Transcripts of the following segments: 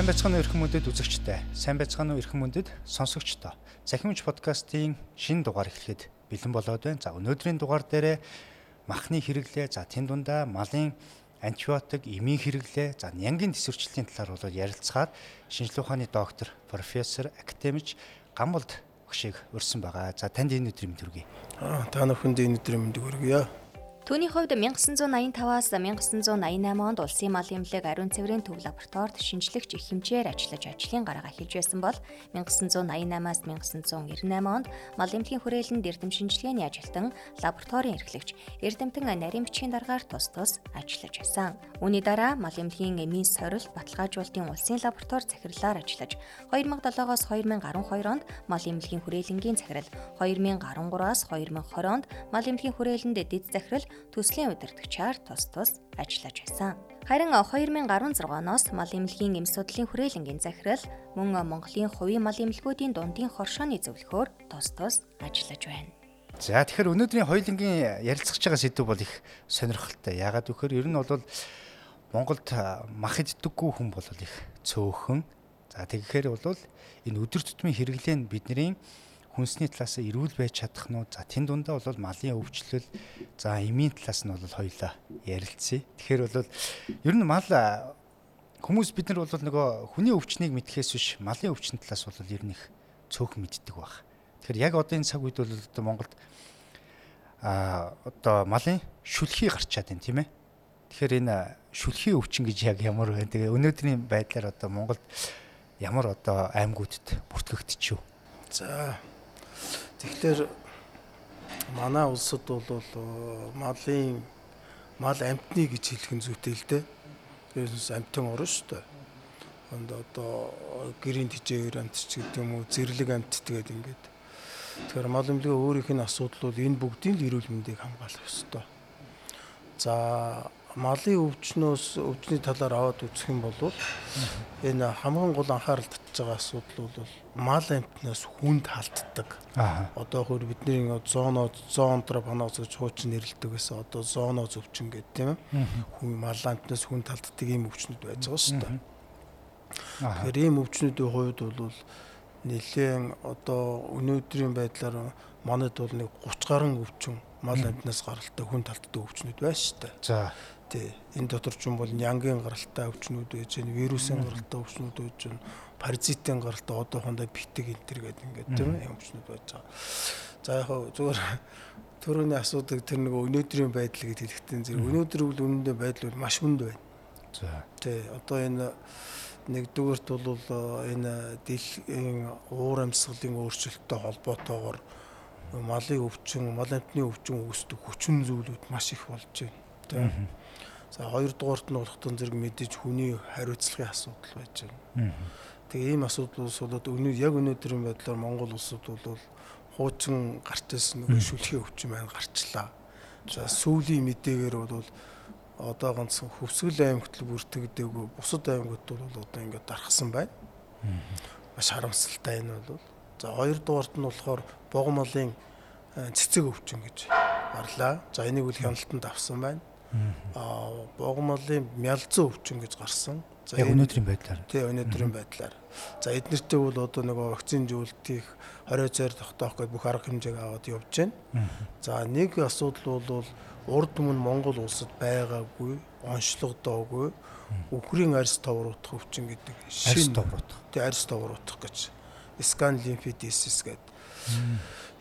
Сайн байцгаана уу эрхэм мөндөд үзэгчтэй. Сайн байцгаана уу эрхэм мөндөд сонсогчдоо. Захимч подкастын шинэ дугаар эхлэхэд бэлэн болоод байна. За өнөөдрийн дугаар дээр махны хэрэглээ, за тэн дундаа малын антибиотик, эмийн хэрэглээ, за нянгийн төсвөрчлөлийн талаар бол ярилцахаар шинжилгээ ухааны доктор, профессор, академич Гамболд өгшийг өрсөн байгаа. За танд энэ өдрийн мэнд хүргэе. Аа та бүхэнд энэ өдрийн мэнд хүргье. Түүний хувьд 1985-аас 1988 онд улсын мал эмнэлэг ариун цэврийн төв лабораторид шинжлэгч их хэмжээр ажиллаж ажлын гараа эхэлж байсан бол 1988-аас 1998 онд мал эмнэлгийн хүрээлэнд эрдэм шинжилгээний ажилтан лабораторийн эрхлэгч эрдэмтэн нарийн бичгийн дараагаар тус тус ажиллаж байсан. Үүний дараа мал эмнэлгийн эмийн сорилт баталгаажуулалтын улсын лаборатори захирлаар ажиллаж 2007-оос 2012 онд мал эмнэлгийн хүрээлэнгийн захирал 2013-аас 2020 онд мал эмнэлгийн хүрээлэнд дэд захирал төслийн удирдагчаар тус тус ажиллаж байсан. Харин 2016 оноос мал эмнэлгийн эм судлалын хүрээлэнгийн захирал мөн Монголын хувийн мал эмнэлгүүдийн дундын хоршооны зөвлөхөөр тус тус ажиллаж байна. За тэгэхээр өнөөдрийн хоёулангийн ярилцах байгаа сэдв бол их сонирхолтой. Яагаад гэвэл ер нь бол Монголд мах иддэггүй хүн бол их цөөхөн. За тэгэхээр бол энэ өдөр тутмын хэрэглээ нь бидний хүнсний талаас эрүүл байж чадах нь за тэн дундаа бол малын өвчлөл за эмийн талаас нь бол хоёлаа ярилцъя. Тэгэхээр бол ер нь мал хүмүүс бид нар бол нөгөө хүний өвчнийг мэдхээс биш малын өвчнө талаас бол ер нь их цөөхөн мэддэг баг. Тэгэхээр яг одоо энэ цаг үед бол одоо Монголд а одоо малын шүлхий гарчаад байна тийм ээ. Тэгэхээр энэ шүлхий өвчин гэж яг ямар вэ? Тэгээ өнөөдрийн байдлаар одоо Монголд ямар одоо аймагуудад бүртгэгдчих вэ? За Тэгэхээр манай улсад бол малын мал амтны гэж хэлэх нь зүйтэй л дээ. Тэрээс амтан орно шүү дээ. Хонд одоо гэрийн тижээр амтч гэдэг юм уу, зэрлэг амтт гэдэг ингээд. Тэгэхээр мал эмнэлгийн өөрийнх нь асуудал бол энэ бүгдийн л эрүүл мэндийг хамгаалах ёстой. За малын өвчнөөс өвчний талаар аваад үзэх юм бол энэ хамгийн гол анхаарал татж байгаа асуудал бол мал амтнаас хүнд халддаг. Одоо хөр бидний зооно зоонтропоноз гэж хуучин нэрлэдэг гэсэн одоо зооноз өвчин гэдэг тийм. Хүн мал амтнаас хүнд халддаг ийм өвчнүүд байж байгаа шүү дээ. Тэгэхээр ийм өвчнүүдийн хувьд бол нэлээд одоо өнөөдрийн байдлаар манайд бол нэг 30 гаруй өвчин мал амтнаас гаралтай хүн талддаг өвчнүүд байна шүү дээ. За Тий. Энэ дотор ч юм бол нянгийн гаралтай өвчнүүд байж гэн, вирусын гаралтай өвчнүүд байж гэн, паразитын гаралтай одоохондоо битэг энтер гэдэг ингээд тийм ээ өвчнүүд байж байгаа. За яг хөө зүгээр төрөний асуудаг тэр нэг өнөөдрийн байдал гэж хэлэхдээ зэрэг өнөөдөр үл үнэндээ байдал бол маш хүнд байна. За. Тий. Одоо энэ нэгдүгээрт бол энэ дэлхийн уур амьсгалын өөрчлөлттэй холбоотойгоор малын өвчин, мал амтны өвчин үүсдэг хүчин зүйлүүд маш их болж байна. Тийм. За хоёрдугаарт нь болохтон зэрэг мэдээж хүний хариуцлагын асуудал байж байна. Тэгээ ийм асуудал болоод өнөө яг өнөөдрийн байдлаар Монгол улсад бол хуучин гарч ирсэн нэг шүлхий өвчин маань гарчлаа. За сүүлийн мэдээгээр бол одоо ганц хөвсгөл аймагт л бүртгэдэггүй бусад аймагт бол одоо ингээд дарахсан байна. Маш харамсалтай энэ бол. За хоёрдугаарт нь болохоор богомолын цэцэг өвчин гэж гарлаа. За энийг үл хяналтанд авсан байна аа богомолын мялзан өвчин гэж гарсан. За өнөөдрийн байдлаар. Тий, өнөөдрийн байдлаар. За эднэртэй бол одоо нөгөө вакцин зөвлөлтийг 20 цаар тогтоох гэж бүх арга хэмжээг аваад явж байна. За нэг асуудал бол урд өмнө Монгол улсад байгаагүй, онцлогдоогүй үхрийн арьс товруудах өвчин гэдэг шин товруудах. Тий, арьс товруудах гэж скан лимфедисис гэдэг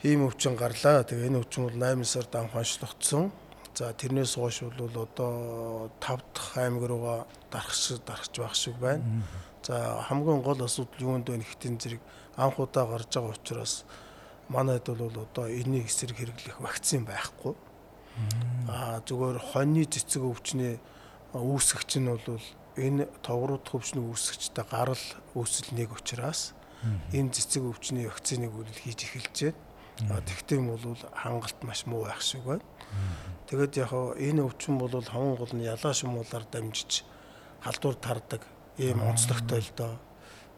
ийм өвчин гарлаа. Тэгээ энэ өвчин бол 8 сард анх онцлогдсон. За тэрнээс хойш бол одоо 5 дахь аймаг руугаа дарах шиг дарахж байх шиг байна. За хамгийн гол асуудал юунд вэ гэхтэн зэрэг анх удаа гарч байгаа учраас манайд бол одоо энэний эсрэг хэрэглэх вакцин байхгүй. Аа зүгээр хоньны цэцэг өвчнээ үүсгэгч нь бол энэ товруудах өвчний үүсгэгчтэй гарал үүсэл нэг учраас энэ цэцэг өвчний вакциныг үл хийж эхэлж байна. Тэгтээ юм бол хангалт маш муу байх шиг байна. Тэгээд яг энэ өвчин бол хаван гол нь ялаа шумуулаар дамжиж халдвар тардаг ийм онцлогтой л доо.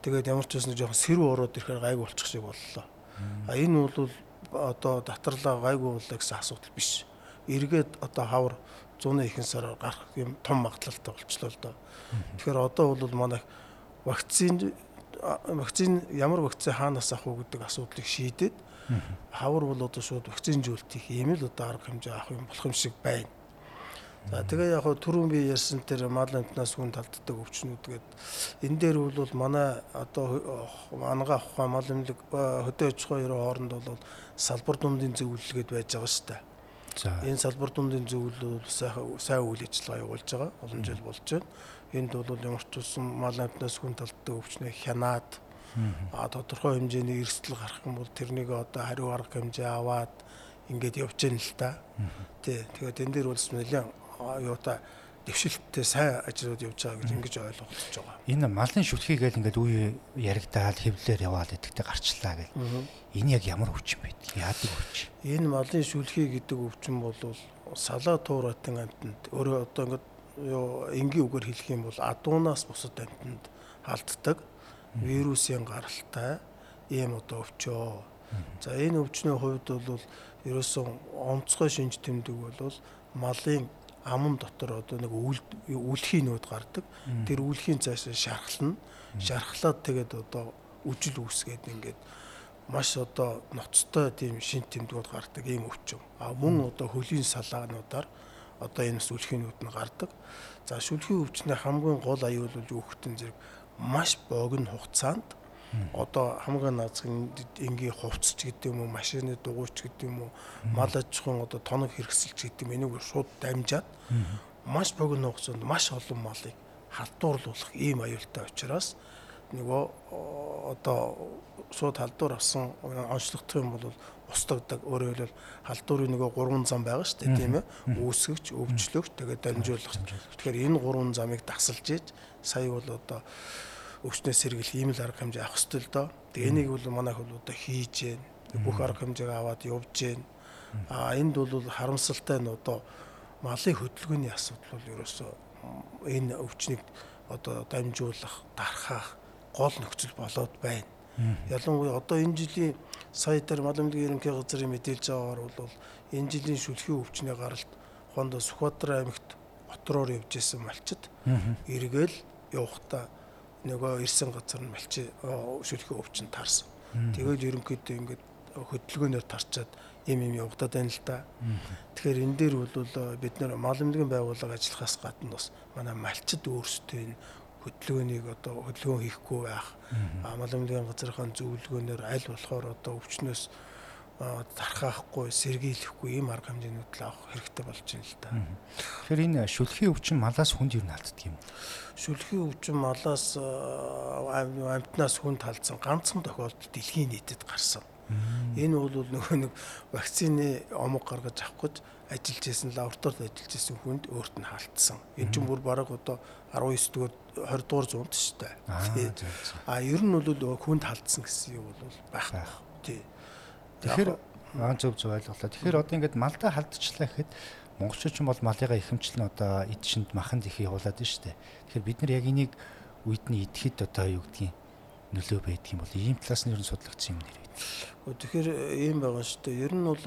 Тэгээд ямар ч байсан жоохон сэрүү ороод ирэхээр гайг болчих шиг боллоо. А энэ бол одоо татарлаа гайгүй боллоо гэсэн асуудал биш. Эргээд одоо хавар 100-ны ихэнх сараар гарах юм том магадлалтай болчлоо л доо. Тэгэхээр одоо бол манай вакцин вакцин ямар вакцин хаанаас авах уу гэдэг асуудлыг шийдээд хавар бол одоо шууд вакцинжуулт их ийм л одоо арга хэмжээ авах юм болох юм шиг байна. За тэгээ яг хөө түрүүн би ярьсан тэр мал амтнаас хүн талддаг өвчнүүд гээд энэ дээр бол манай одоо ангаа авах мал эмнэлэг хөдөө аж ахуйн ерөө хооронд бол салбар дундын зөвлөлгээд байж байгаа шүү дээ. За энэ салбар дундын зөвлөл бол сайхан сайн үйл ажиллагаа явуулж байгаа. Олон жил болж байна. Энд бол ямар ч үсэн мал амтнаас хүн талддаг өвчнөө хянаад а тодорхой хэмжээний эрсдэл гарах юм бол тэрнийг одоо хариу арга хэмжээ аваад ингээд явж гэн л та. Тий. Тэгээд энэ дээр бол нэлээд юутай дэвшилттэй сайн ажлууд явж байгаа гэж ингэж ойлгож байгаа. Энэ малын шүлхийг л ингээд үе яригдаал хэвлэлээр яваал гэдэгтэй гарчлаа гэл. Энэ яг ямар өвчин бэ? Яадаг өвчин? Энэ малын шүлхий гэдэг өвчин бол салаа тууратын амтнд өөрөө одоо ингээд юу энгийн үгээр хэлэх юм бол адуунаас бусад амтнд халддаг вирусын гаралтай ийм одоо өвчөө. За энэ өвчнөө хувьд бол ерөөсөн онцгой шинж тэмдэг бол малын аман дотор одоо нэг үлхийн нүүд гардаг. Тэр үлхийн цааш шархлна. Шархлаад тэгээд одоо үжил үүсгээд ингээд маш одоо ноцтой тийм шин тэмдгүүд гардаг ийм өвчин. А мөн одоо хөлийн салаануудаар одоо энэ сүлхийнүүд нь гардаг. За шүлхийн өвчнээ хамгийн гол аюул бол үхтэн зэрэг маш богино хугацаанд одоо хамгийн наазгын энгийн хувцс гэдэг юм уу машины дугуйч гэдэг юм уу мал аж ахуйн одоо тоног хэрэгсэлч гэдэг юм энийг шууд дамжаад маш богино хугацаанд маш олон малыг халдварлуулах ийм аюултай учраас нөгөө одоо шууд халдвар авсан онцлогдох юм бол устгагдаг өөрөөр хэлбэл халдварын нөгөө гурван зам байгаа шүү дээ тийм ээ. Үүсгэгч өвчлөгч тэгээд дамжуулах. Тэгэхээр энэ гурван замыг дасалж ийж сая бол одоо өвчнөөс сэргийлэх ийм л арга хэмжээ авах ёстой л доо. Тэгээ энийг бол манайх бол одоо хийж гэн. Бүх арга хэмжээг аваад явж гэн. А энд бол харамсалтай нь одоо малын хөдөлгөөний асуудал бол ерөөсөө энэ өвчнийг одоо дамжуулах, дарахах гол нөхцөл болоод байна. Ялангуяа одоо энэ жилийн сая дээр мал эмнэлгийн ерөнхий газрын мэдээлж байгаагаар бол энэ жилийн шүлхий өвчний гаралт хондо Сүхбаатар аймагт отроор явж исэн малчид эргээл явахдаа нөгөө ирсэн газар нь малчи шүлхий өвчин таарсан. Тэгэл ерөнхийдөө ингээд хөдөлгөөнөөр тарчаад им им явагдаад байна л да. Тэгэхээр энэ дээр бол бид нэр мал эмнэлгийн байгууллага ажиллахаас гадна бас манай малчид өөрсдөө энэ хөдөлгөөнийг одоо хөдөлгөөн хийхгүй байх. Мал эмнэлгийн газрынхаа зөвлөгөөнөөр аль болохоор одоо өвчнөөс тархаахгүй, сэргийлэхгүй ийм арга хэмжээнүүд л авах хэрэгтэй болж байна л да. Тэгэхээр энэ шүлхий өвчин малаас хүнд юу наалддаг юм? Шүлхий өвчин малаас амтнаас хүнд талдсан ганцхан тохиолдолд дэлхийн нийтэд гарсан. Энэ бол нөгөө нэг вакцины омог гаргаж авах гэж ажиллаж исэн лабораторид ажиллаж исэн хүнд өөрт нь хаалтсан. Энэ чинь бүр бараг одоо 19 дугаар 20 дугаар зуунд шүү дээ. А ер нь бол хүнд хаалтсан гэсэн юм бол байхгүй. Тий. Тэгэхээр аа зөв зөв ойлголоо. Тэгэхээр одоо ингээд малдаа халдчихлаа гэхэд монголчууд ч бол малыгаа ихэмжил нь одоо эд шинд маханд их явуулаад байна шүү дээ. Тэгэхээр бид нар яг энийг үед нь идэхэд одоо юу гэдгийг нөлөө байдаг юм бол ийм талаас нь ер нь судлагдсан юм нэр. Тэгэхээр ийм байгаа шүү дээ. Ер нь бол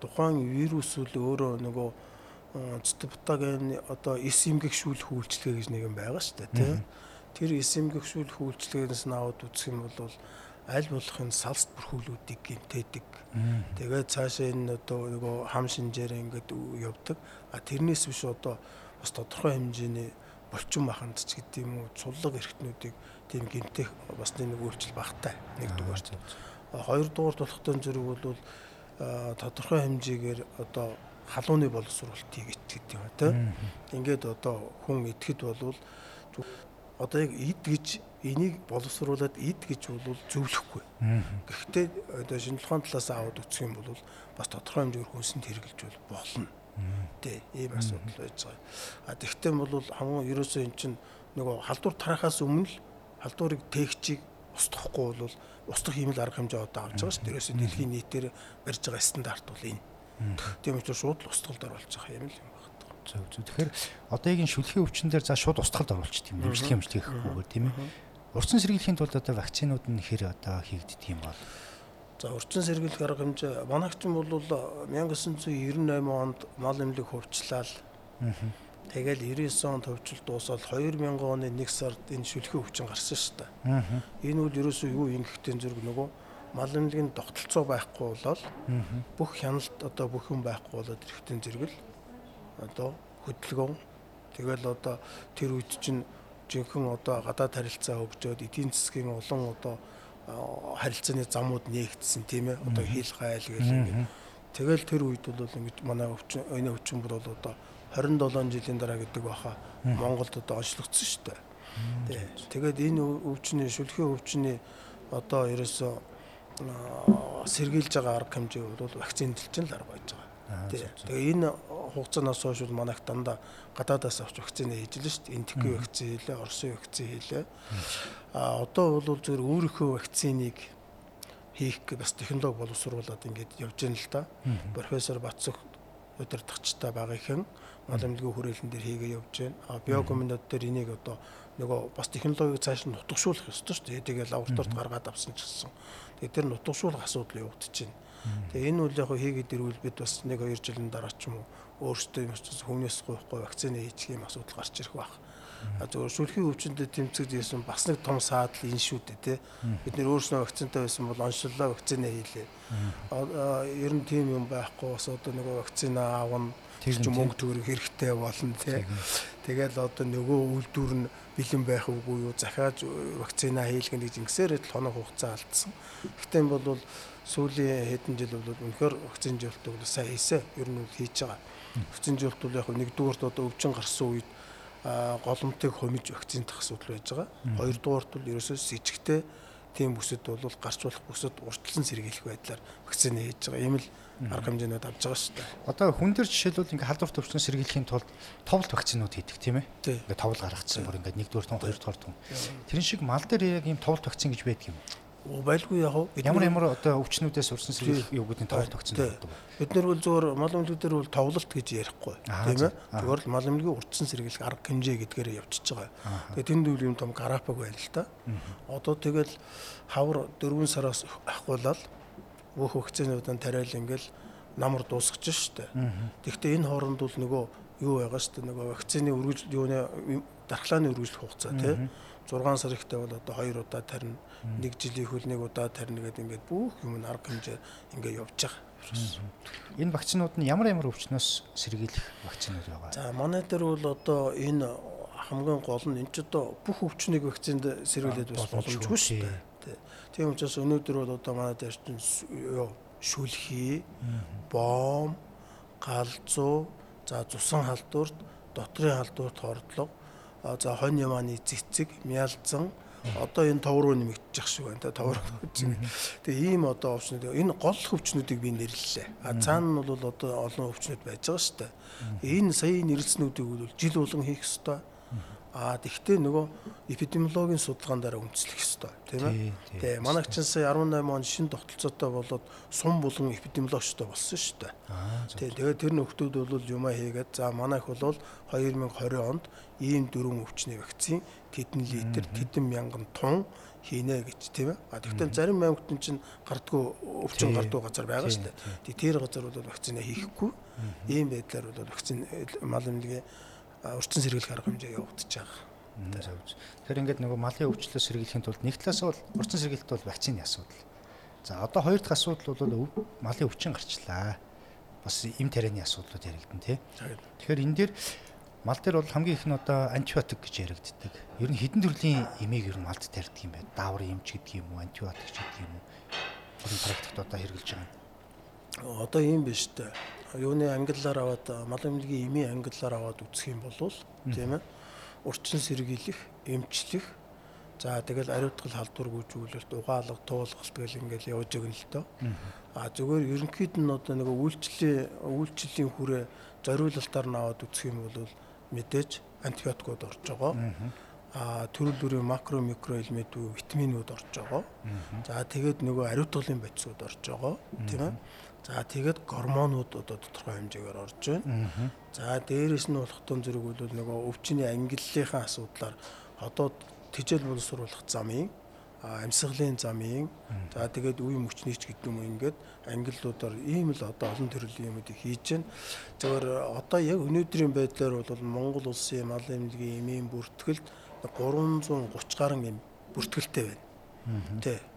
тухайн вирус үл өөрөө нөгөө цитопатоген одоо эс эмгэгшүүлэх үйлчлэгээ гэж нэг юм байгаа шүү дээ тийм. Тэр эс эмгэгшүүлэх үйлчлэгээс нь аваад үзэх юм бол аль болох энэ салс бүрхүүлүүдийг гинтээдэг. Тэгээд цаашаа энэ одоо нөгөө хам шинжээр ингээд явдаг. А тэрнээс биш одоо бас тодорхой хэмжээний болчин маханд ч гэдэг юм уу цуллаг эрхтнүүдийг тийм гинтэх бас нэг үйлчлэл багтай нэгдүгээр. Хоёрдугаар болохтой зэрэг бол тодорхой хэмжээгээр одоо халууны боловсруулалт хийгээд гэдэг юм тийм. Ингээд одоо хүн идэхэд болвол одоо яг ид гэж энийг боловсруулад ид гэж бол зөвлөхгүй. Гэхдээ одоо шинжилгээний талаас аваад үзэх юм бол бас тодорхой хэмжээгээр хүнсэнд хэрэгжилж бол болно. Тэ ийм асуудал байж байгаа. А тэгвэл бол хамгийн ерөөсөө эн чинь нөгөө халдвар тарахаас өмнө л халдварыг тээгчийг устгахгүй бол устгах юм л арга хэмжээ одоо авч байгаа шүү дээ. Ерөөсөө дэлхийн нийтээр барьж байгаа стандарт бол энэ. Тийм учраас шууд л устгалд оруулж байгаа юм л юм байна. Зөв зөв. Тэгэхээр одоогийн шүлхийн өвчин дээр за шууд устгалд оруулчих тийм нэмжлэх хэмжлэх гэхгүйгээр тийм ээ. Урьдчилан сэргийлэхийн тулд одоо вакцинууд нь хэр одоо хийгддэг юм бол? За урьдчилан сэргийлэх арга хэмжээ манайч нь бол 1998 онд мал эмнэлэг хувьчлал. Тэгэл 99 он төвчл дуусаад 2000 оны 1 сард энэ шүлхэн өвчин гарсан шүү дээ. Энэ үл ерөөсөө юу юм гэхдээ зүрг нөгөө мал эмнэлгийн тогтолцоо байхгүй болол бүх хяналт одоо бүх юм байхгүй болоод эрэхтэн зэрэгэл одоо хөдөлгөөн. Тэгэл одоо тэр үед чинь жинхэнэ одоо гадаад харилцаа хөгжөөд эдийн засгийн улам одоо харилцааны замууд нээгдсэн тийм ээ? Одоо хил хайл гэл ингээд тэгэл тэр үед бол ингэж манай өвчин энэ өвчин бол одоо 27 жилийн дараа гэдэг баха Монголд одоо онцлогдсон шүү дээ. Тэгээд энэ өвчний шүлхийн өвчний одоо ерөөсөө сэргийлж байгаа арга хэмжээ бол вакцин дэлчин л арга байж байгаа. Тэгээ энэ хугацаанаас хойш бол манайх дандаа гадаадаас авч вакцины хийж л шүү дээ. Энтекийн вакцин хийлээ, Оросын вакцин хийлээ. А одоо бол зөвхөн өөрийнхөө вакциныг хийх бас технологи боловсруулад ингээд явж байна л да. Профессор Бацөх удирдахчтай байгаахан мал эмнэлгийн хүрээлэн дээр хийгээ явж байна. А биокомбинат дээр энийг одоо нөгөө бас технологиг цааш нь нутгшуулах ёстой шүү дээ. Тэгээд лабораторид гаргаад авсан ч гэсэн. Тэгээд тэр нутгшуулах асуудал явагдаж байна. Тэгээ энэ үл яг хийгээд ирвэл бид бас 1 2 жилийн дараа ч юм уу өөрсдөө юм чинь хүмүүст гоохгүй вакцины хийчих юм асуудал гарч ирэх байх. Зөвхөн шүлхийн өвчнөд тэмцэж ирсэн бас нэг том саадл энэ шүү дээ тий. Бид нэр өөрснөө вакцинтай байсан бол онцлоо вакцины хийлээ. Ер нь тийм юм байхгүй бас одоо нөгөө вакцина аавна чинь мөнгө төгрөг хэрэгтэй болно тий. Тэгэл одоо нөгөө үйлдвэр нь бэлэн байх үгүй юу захиаж вакцина хийлгэн гэж ингэсээр л хоног хугацаа алдсан. Гэхдээ энэ бол сүүлийн хэдэн жил бол үнэхээр вакцин жилт бол сайн хийсэ ер нь хийж байгаа. Вакцин жилт бол яг нэгдүгээрт одоо өвчин гарсан үед голомтыг хомиж вакцинтах асуудал байж байгаа. Хоёрдугаарт бол ерөөсөө с ижигтэй тийм бүсэд бол гарч болох бүсэд урьдчилан сэргийлэх байдлаар вакцины хийж байгаа. Ийм л арга хэмжээнүүд авч байгаа шүү дээ. Одоо хүн дээр жишээлбэл ингээ халдварт өвчин сэргийлэхийн тулд товлт вакцинууд хийдэг тийм ээ. Ингээ товл гаргацсан бүр ингээ нэгдүгээр тун хоёрдугаар тун. Тэрэн шиг мал дээр яг ийм товлт вакцин гэж байдаг юм. Байлгүй яг ямар ямар одоо өвчнүүдээс урьдсан сэргийлэх юу гэдэг нь товлт вакцин байдаг. Бид нар бол зөвхөн мал эмнэлгүүдээр бол товлолт гэж ярихгүй тийм ээ. Зөвхөн мал эмнэлгийн урьдсан сэргийлэх арга хэмжээ гэдгээр явчихж байгаа. Тэгээ тэнд үл юм том гарапаг байна л та. Одоо тэгэл хавар 4 сараас ахгуулаад бүх вакцинуудын тариал ингээл намар дуусгаж штэ. Тэгэхдээ энэ хооронд бол нөгөө юу байгаа штэ нөгөө вакцины өргөж юуны дархлааны өргөжлөх хугацаа тий 6 сар ихтэй бол одоо 2 удаа тарина. 1 жилийн хөл 1 удаа тарина гэдэг ингээд бүх юм арга хэмжээ ингээд явж байгаа. Энэ вакцинууд нь ямар ямар өвчнөөс сэргийлэх вакцинууд байгаа? За манай дээр бол одоо энэ хамгийн гол нь энэ ч одоо бүх өвчнийг вакцинд сэргийлээд бас боломжгүй шүү дээ. Тийм учраас өнөөдөр бол одоо манай дээр чинь шүлхий, бом, галзуу, за цусан халдварт, дотрын халдварт хордлого, за хонь ямааны цэцэг, мялзан одоо энэ тов руу нэмэгдчих шиг байна те тов руу. Тэгээ ийм одоо өвчнүүд энэ гол өвчнүүдийг би нэрлэлээ. А цаана нь бол одоо олон өвчнүүд байж байгаа шүү дээ. Энэ сая нэрлэлснүүдийг бол жил болгон хийх ёстой. Аа тэгвэл нөгөө эпидемиологийн судалгаан дараа үндэслэх ёстой тийм ээ. Тэгээ манайх чинь сая 18 он шин тогтолцоотой болоод сум булган эпидемиологчтой болсон шүү дээ. Тэгээ тэр нөхдүүд бол юмаа хийгээд за манайх бол 2020 онд ийм дөрвөн өвчний вакцин тэдэн литр тэдэн мянган тонн хийнэ гэж тийм ээ. А тэгвэл зарим аймагт чинь гардгүй өвчин гардгүй газар байгаа шүү дээ. Тэгээ тэр газар бол вакцина хийхгүй. Ийм байдлаар бол вакцин мал эмнэлгийн урьдчилан сэргийлэх арга хэмжээ явагдаж байгаа. Тэгэхээр ингээд нөгөө малын өвчлөлөөс сэргийлэхийн тулд нэг талаас бол урьдчилан сэргийлэлт бол вакцины асуудал. За одоо хоёр дахь асуудал бол малын өвчин гарчлаа. Бас эм тарианы асуудлууд яригдана тий. Тэгэхээр энэ дээр мал дээр бол хамгийн их нь одоо антибиотик гэж яригддаг. Ер нь хэдэн төрлийн эмийг ер нь малд тарьдаг юм бэ? Дааврын эмч гэдэг юм уу, антибиотик гэдэг юм уу? Тэр практикт одоо хэрэгжилж байгаа юм. Одоо ийм биш үү? Юуны англиар аваад мал эмнэлгийн эмийн англиар аваад үзэх юм бол тийм ээ урчин сэргийлэх, эмчлэх за тэгэл ариутгал халдвар гүйжүүлэлт, угаалга, туулгалт гэл ингээл явж өгнө л доо. А зүгээр ерөнхийд нь одоо нэг үйлчлэлийн үйлчлэлийн хүрээ зориулалтаар нь аваад үзэх юм бол мэдээж антибиотикууд орж байгаа. А төрөл бүрийн макро микро элементүүд, витаминууд орж байгаа. За тэгээд нөгөө ариутгалын бодисууд орж байгаа. Тийм ээ За тэгээд гормонууд одоо тодорхой хэмжээгээр орж байна. За дээрэс нь болох тун зэрэг бол нөгөө өвчний ангиллалынхаа асуудлаар одоо тижэл боловсруулах замын амьсгалын замын за тэгээд үе мөчнийч гэдэг юм ингээд ангиллуудаар ийм л одоо олон төрлийн юмуудыг хийж байна. Зөвөр одоо яг өнөөдрийн байдлаар бол Монгол улсын мал эмнэлгийн эмийн бүртгэлд 330 гаруй эм бүртгэлтэй байна. Тэ.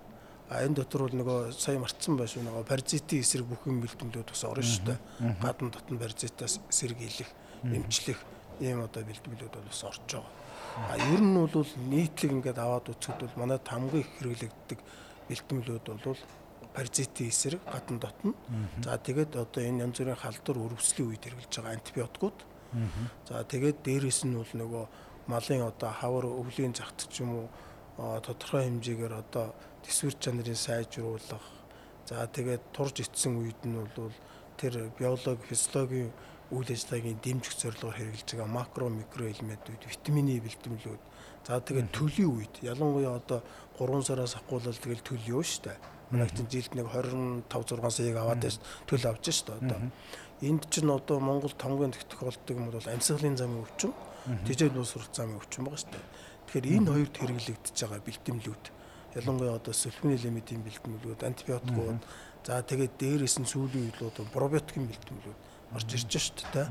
А энэ дотор бол нөгөө сая марцсан байш нөгөө паразитын эсрэг бүх юм бэлтгэлүүд бас орно шүү дээ. Гадна дотн паразитаас сэргийлэх, эмчлэх ийм одоо бэлтгэлүүд бол бас орж байгаа. А ер нь бол нийтлэг ингээд аваад үзэхэд бол манайд хамгийн их хэрэглэгддэг бэлтгэлүүд бол паразитын эсрэг гадна дотн. За тэгээд одоо энэ янз бүрийн халдвар өрөвслийн үед хэрэглэж байгаа антибиотикууд. За тэгээд дээрэс нь бол нөгөө малын одоо хавар өвлийн загт ч юм уу тодорхой хэмжээгээр одоо төсвөр чанарын сайжруулах. За тэгээд турж ицсэн үед нь бол тэр биологи, физиологийн үйл ажиллагааг дэмжих зорилгоор хэрэгжилж байгаа макро микро элементүүд, витамины бэлтгэлүүд. За тэгээд төлийн үед ялангуяа одоо 3 сараас ахгуулал тэгэл төл юу штэ. Манай чинь жилд нэг 25 6 саяг аваад байж төл авч штэ одоо. Энд чинь одоо Монгол томгийн тэгтэх болдог юм бол амьсгалын замын өвчин, тэжээл нуус сурах замын өвчин байгаа штэ. Тэгэхээр энэ хоёрт хэрэглэгдэж байгаа бэлтгэлүүд ялангуяа одоо сульфин элементийн бэлтгэлүүд, антибиотикууд, за тэгээд дээрээс нь сүүлийн үед пробиотикийн бэлтгэлүүд орж ирж шүү дээ.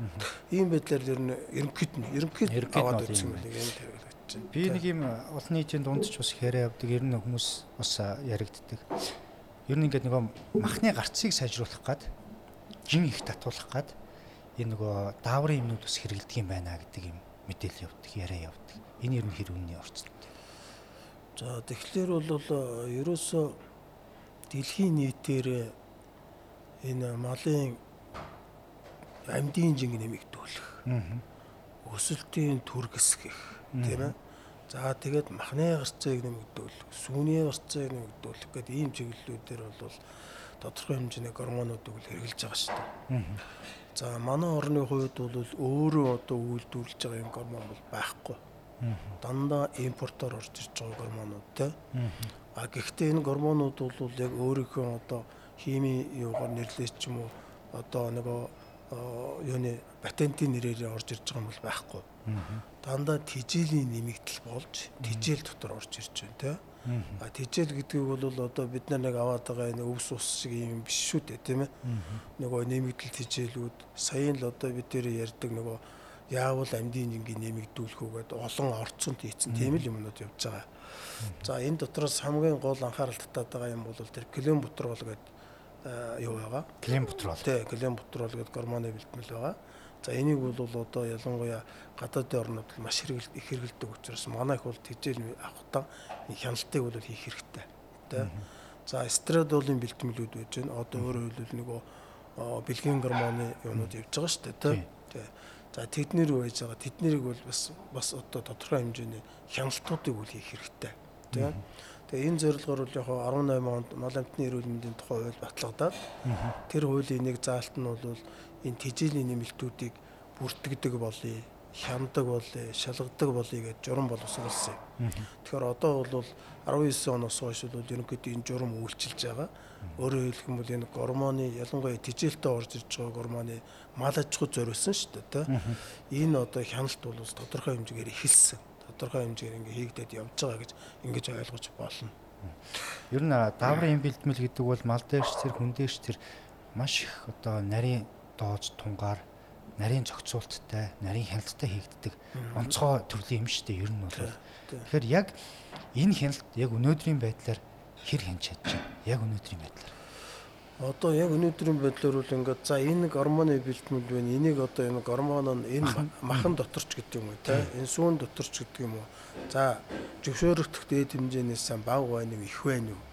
Ийм байдлаар ер нь ерөнхийд нь ерөнхийд аваад үзсэн юм байна. Ийм хэрэглэж байна. Би нэг юм олон нийтийн дунд ч бас хэрэг явдаг. Ер нь хүмүүс бас яригддаг. Ер нь ингээд нөгөө махны гарцыг сайжруулах гад жин их татуулах гад энэ нөгөө дааврын юмнууд бас хэрэгэлдэг юм байна гэдэг юм мэдээлэл явдаг, яриа явдаг. Энэ ер нь хэр үнний орцсон. За тэгэхээр бол ерөөсөө дэлхийн нийтээр энэ малын амьдын жинг нэмэгдүүлэх. Өсөлтийн түргэсгэх тийм ээ. За тэгээд махны гарцыг нэмэгдүүлэх, сүүний гарцыг нэмэгдүүлэх гэдэг ийм чиглэлүүдээр бол тодорхой хэмжээний гормонуудыг л хэрэгжилж байгаа шүү дээ. За манай орны хувьд бол өөрөө одоо үйлдвэрлэж байгаа юм гормон бол байхгүй. Дандаа импортоор орж ирж байгаа гормонууд те. А гэхдээ энэ гормонууд бол яг өөрийнхөө одоо химийн юугаар нэрлэж ч юм уу одоо нөгөө юуны патентын нэрээр орж ирж байгаа юм бол байхгүй. Дандаа тижээлийн нэмэгдэл болж тижээл дотор орж ирж байна те. А тижээл гэдгийг бол одоо бид нар нэг аваад байгаа энэ өвс ус шиг юм биш шүү дээ тийм ээ. Нөгөө нэмэгдэл тижээлүүд саяын л одоо бид дээр ярьдаг нөгөө яавал амьдын жингийн нэмэгдүүлэх үгээд олон орцонд хийцэн тийм л юмнууд явж байгаа. За энэ дотроос хамгийн гол анхаарал татаад байгаа юм бол тэр клен бутрол гэдэг юу байгаа. Клен бутрол. Тий, клен бутрол гэдэг гормоны бэлтгэл байгаа. За энийг бол одоо ялангуяа гадаадын орнууд маш их хэрэгэлдэг учраас манай их бол тэжээл авахтаа хяналтыг бол хийх хэрэгтэй. Тэ. За эстрадолын бэлтгэлүүд байж байна. Одоо өөрөөр хэлбэл нөгөө бэлгийн гормоны юунууд явж байгаа шүү дээ. Тэ. За тэднэр байж байгаа. Тэднэрийг бол бас бас одоо тодорхой хэмжээний хяналтуудыг үл хийх хэрэгтэй. Тэ. Тэгээ энэ зорилгоор бол яг 18 онд мал амтны эрүүл мэндийн тухай хууль батлагдаад тэр хуулийн нэг заалт нь бол энэ тэжээлийн нэмэлтүүдийг бүртгэдэг болъё, хяндаг болъё, шалгадаг болъё гэж журам боловсруулсан. Тэгэхээр одоо бол 19 оноос хойш бол ерөнхийдөө энэ журам үйлчилж байгаа. Өөрөөр хэлэх юм бол энэ гормоны ялангуяа тэжээлтэй орж ирж байгаа гормоны мал аж ахуй зориулсан шүү дээ. Энэ одоо хяналт бол тодорхой хэмжээгээр эхэлсэн. Тодорхой хэмжээгээр ингээ хийгдээд явж байгаа гэж ингэж ойлгож болно. Ер нь дааврын бэлтгэл гэдэг бол мал дээрч тэр хүн дээрч тэр маш их одоо нарийн доож тунгаар нарийн зохицуулттай, нарийн хяналттай хийгддэг онцгой төрлийн юм шүү дээ. Ер нь бол. Тэгэхээр яг энэ хяналт яг өнөөдрийн байдлаар хэр хянч байна? Яг өнөөдрийн байдлаар. Одоо яг өнөөдрийн байдлаар бол ингээд за энэ гормоны бэлтгэл байна. Энийг одоо энэ гормон нь энэ махан доторч гэдэг юм уу те? Энэ сүүн доторч гэдэг юм уу? За зөвшөөрөгдөх дээд хэмжээнээс бага байна уу, их байна уу?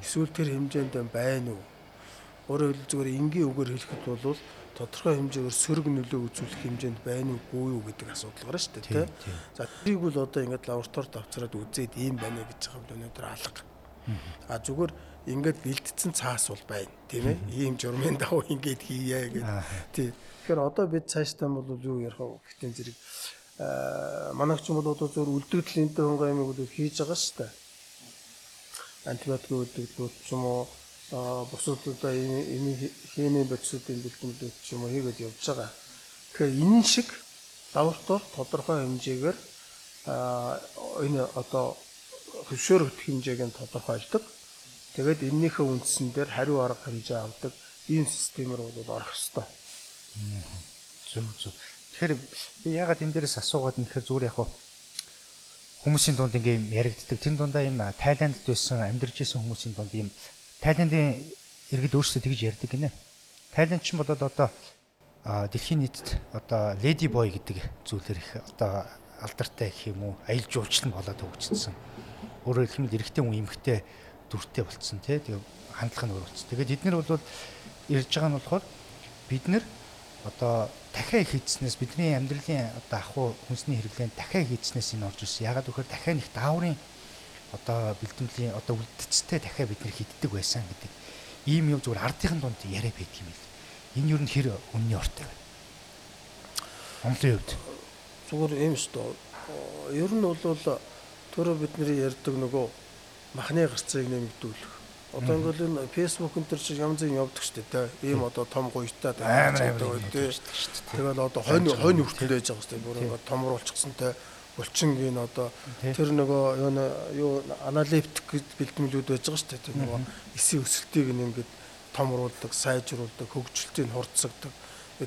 Эсвэл тэр хэмжээнд байна уу? Өөрөөр хэлбэл зүгээр энгийн үгээр хэлэхэд бол тодорхой хэмжээгээр сөрөг нөлөө үзүүлэх хэмжээнд байна уугүй юу гэдэг асуудал гарна шүү дээ тий. За тэрийг бол одоо ингээд лабораторид авчраад үзээд ийм байна гэж байгаа юм өнөөдөр алга. А зүгээр ингээд бэлдсэн цаас бол байна тийм ээ. Ийм журмын давуу ингээд хийе гэдэг. Тий. Тэгэхээр одоо бид цаашдаа бол юу ярих вэ гэхдээ зэрэг манайх ч юм бол одоо зөвөр үлдэгдэл энэ хонго юм бол хийж байгаа шүү дээ. Антибиотик үлдэгдлүүд ч юм уу бусад одоо энэ хэмээ бодисуудын бэлтгэлүүд ч юм уу хийгээд явж байгаа. Тэгэхээр энэ шиг лаборатори тодорхой хэмжээгээр энэ одоо хөшөөрөх хэмжээг нь тодорхойлдог. Тэгээд эннийхээ үндсэн дээр хариу арга хэмжээ авдаг ийм системээр бол орох ёстой. Зөв зөв. Тэгэхээр би ягаад энэ дээрээс асуугаад нэхэр зүгээр яг хүмүүсийн дунд ингээм яригддаг. Тэн дундаа юм Тайландд байсан амьдарч исэн хүмүүсийн дунд ийм Тайландын иргэд өөрсдөө тэгж ярьдаг гинэ. Тайланд ч болоод одоо дэлхийн нийтэд одоо леди бой гэдэг зүйлэр их одоо алдартай гэх юм уу аялал жуулчлал болоод хөгжсөн. Өөрөөр хэлбэл эрэгтэй хүн эмэгтэй дүртэй болцсон тий. Тэгээ хандлага нь өөр болцсон. Тэгээд эдгээр бол ирж байгаа нь болохоор бид нэр одоо дахиа их хийснээс бидний амьдралын одоо ахуй хүнсний хэрэглээнд дахиа хийснээс энэ орж ирсэн. Ягаад гэвэл дахиа нэг дааврын одоо бэлтгэлийн одоо үлдцтэй дахиа бид нэр хийддэг байсан гэдэг ийм юм зүгээр ардын дунд яриа байдаг юм л. Энэ юу н хэр үнний ортой байна. Монголын хувьд зүгээр юм шүү дээ. Ер нь бол төрөө бидний ярьдаг нөгөө махны гарцыг нэмэгдүүлэх Одоо ингээл энэ фэйсбુક энэ төр чинь янз бүрийн явдаг шүү дээ. Ийм одоо том гуйтай байдаг үү. Тэгэл одоо хонь хонь хүртэл байж байгаа дээ. Бүр ингээд томруулчихсан те булчингийн одоо тэр нөгөө юу аналитик бэлтгэлүүд байж байгаа шүү дээ. Нөгөө эсийн өсөлтийг ингээд томруулдаг, сайжруулдаг, хөгжилтийг хурцсагдаг.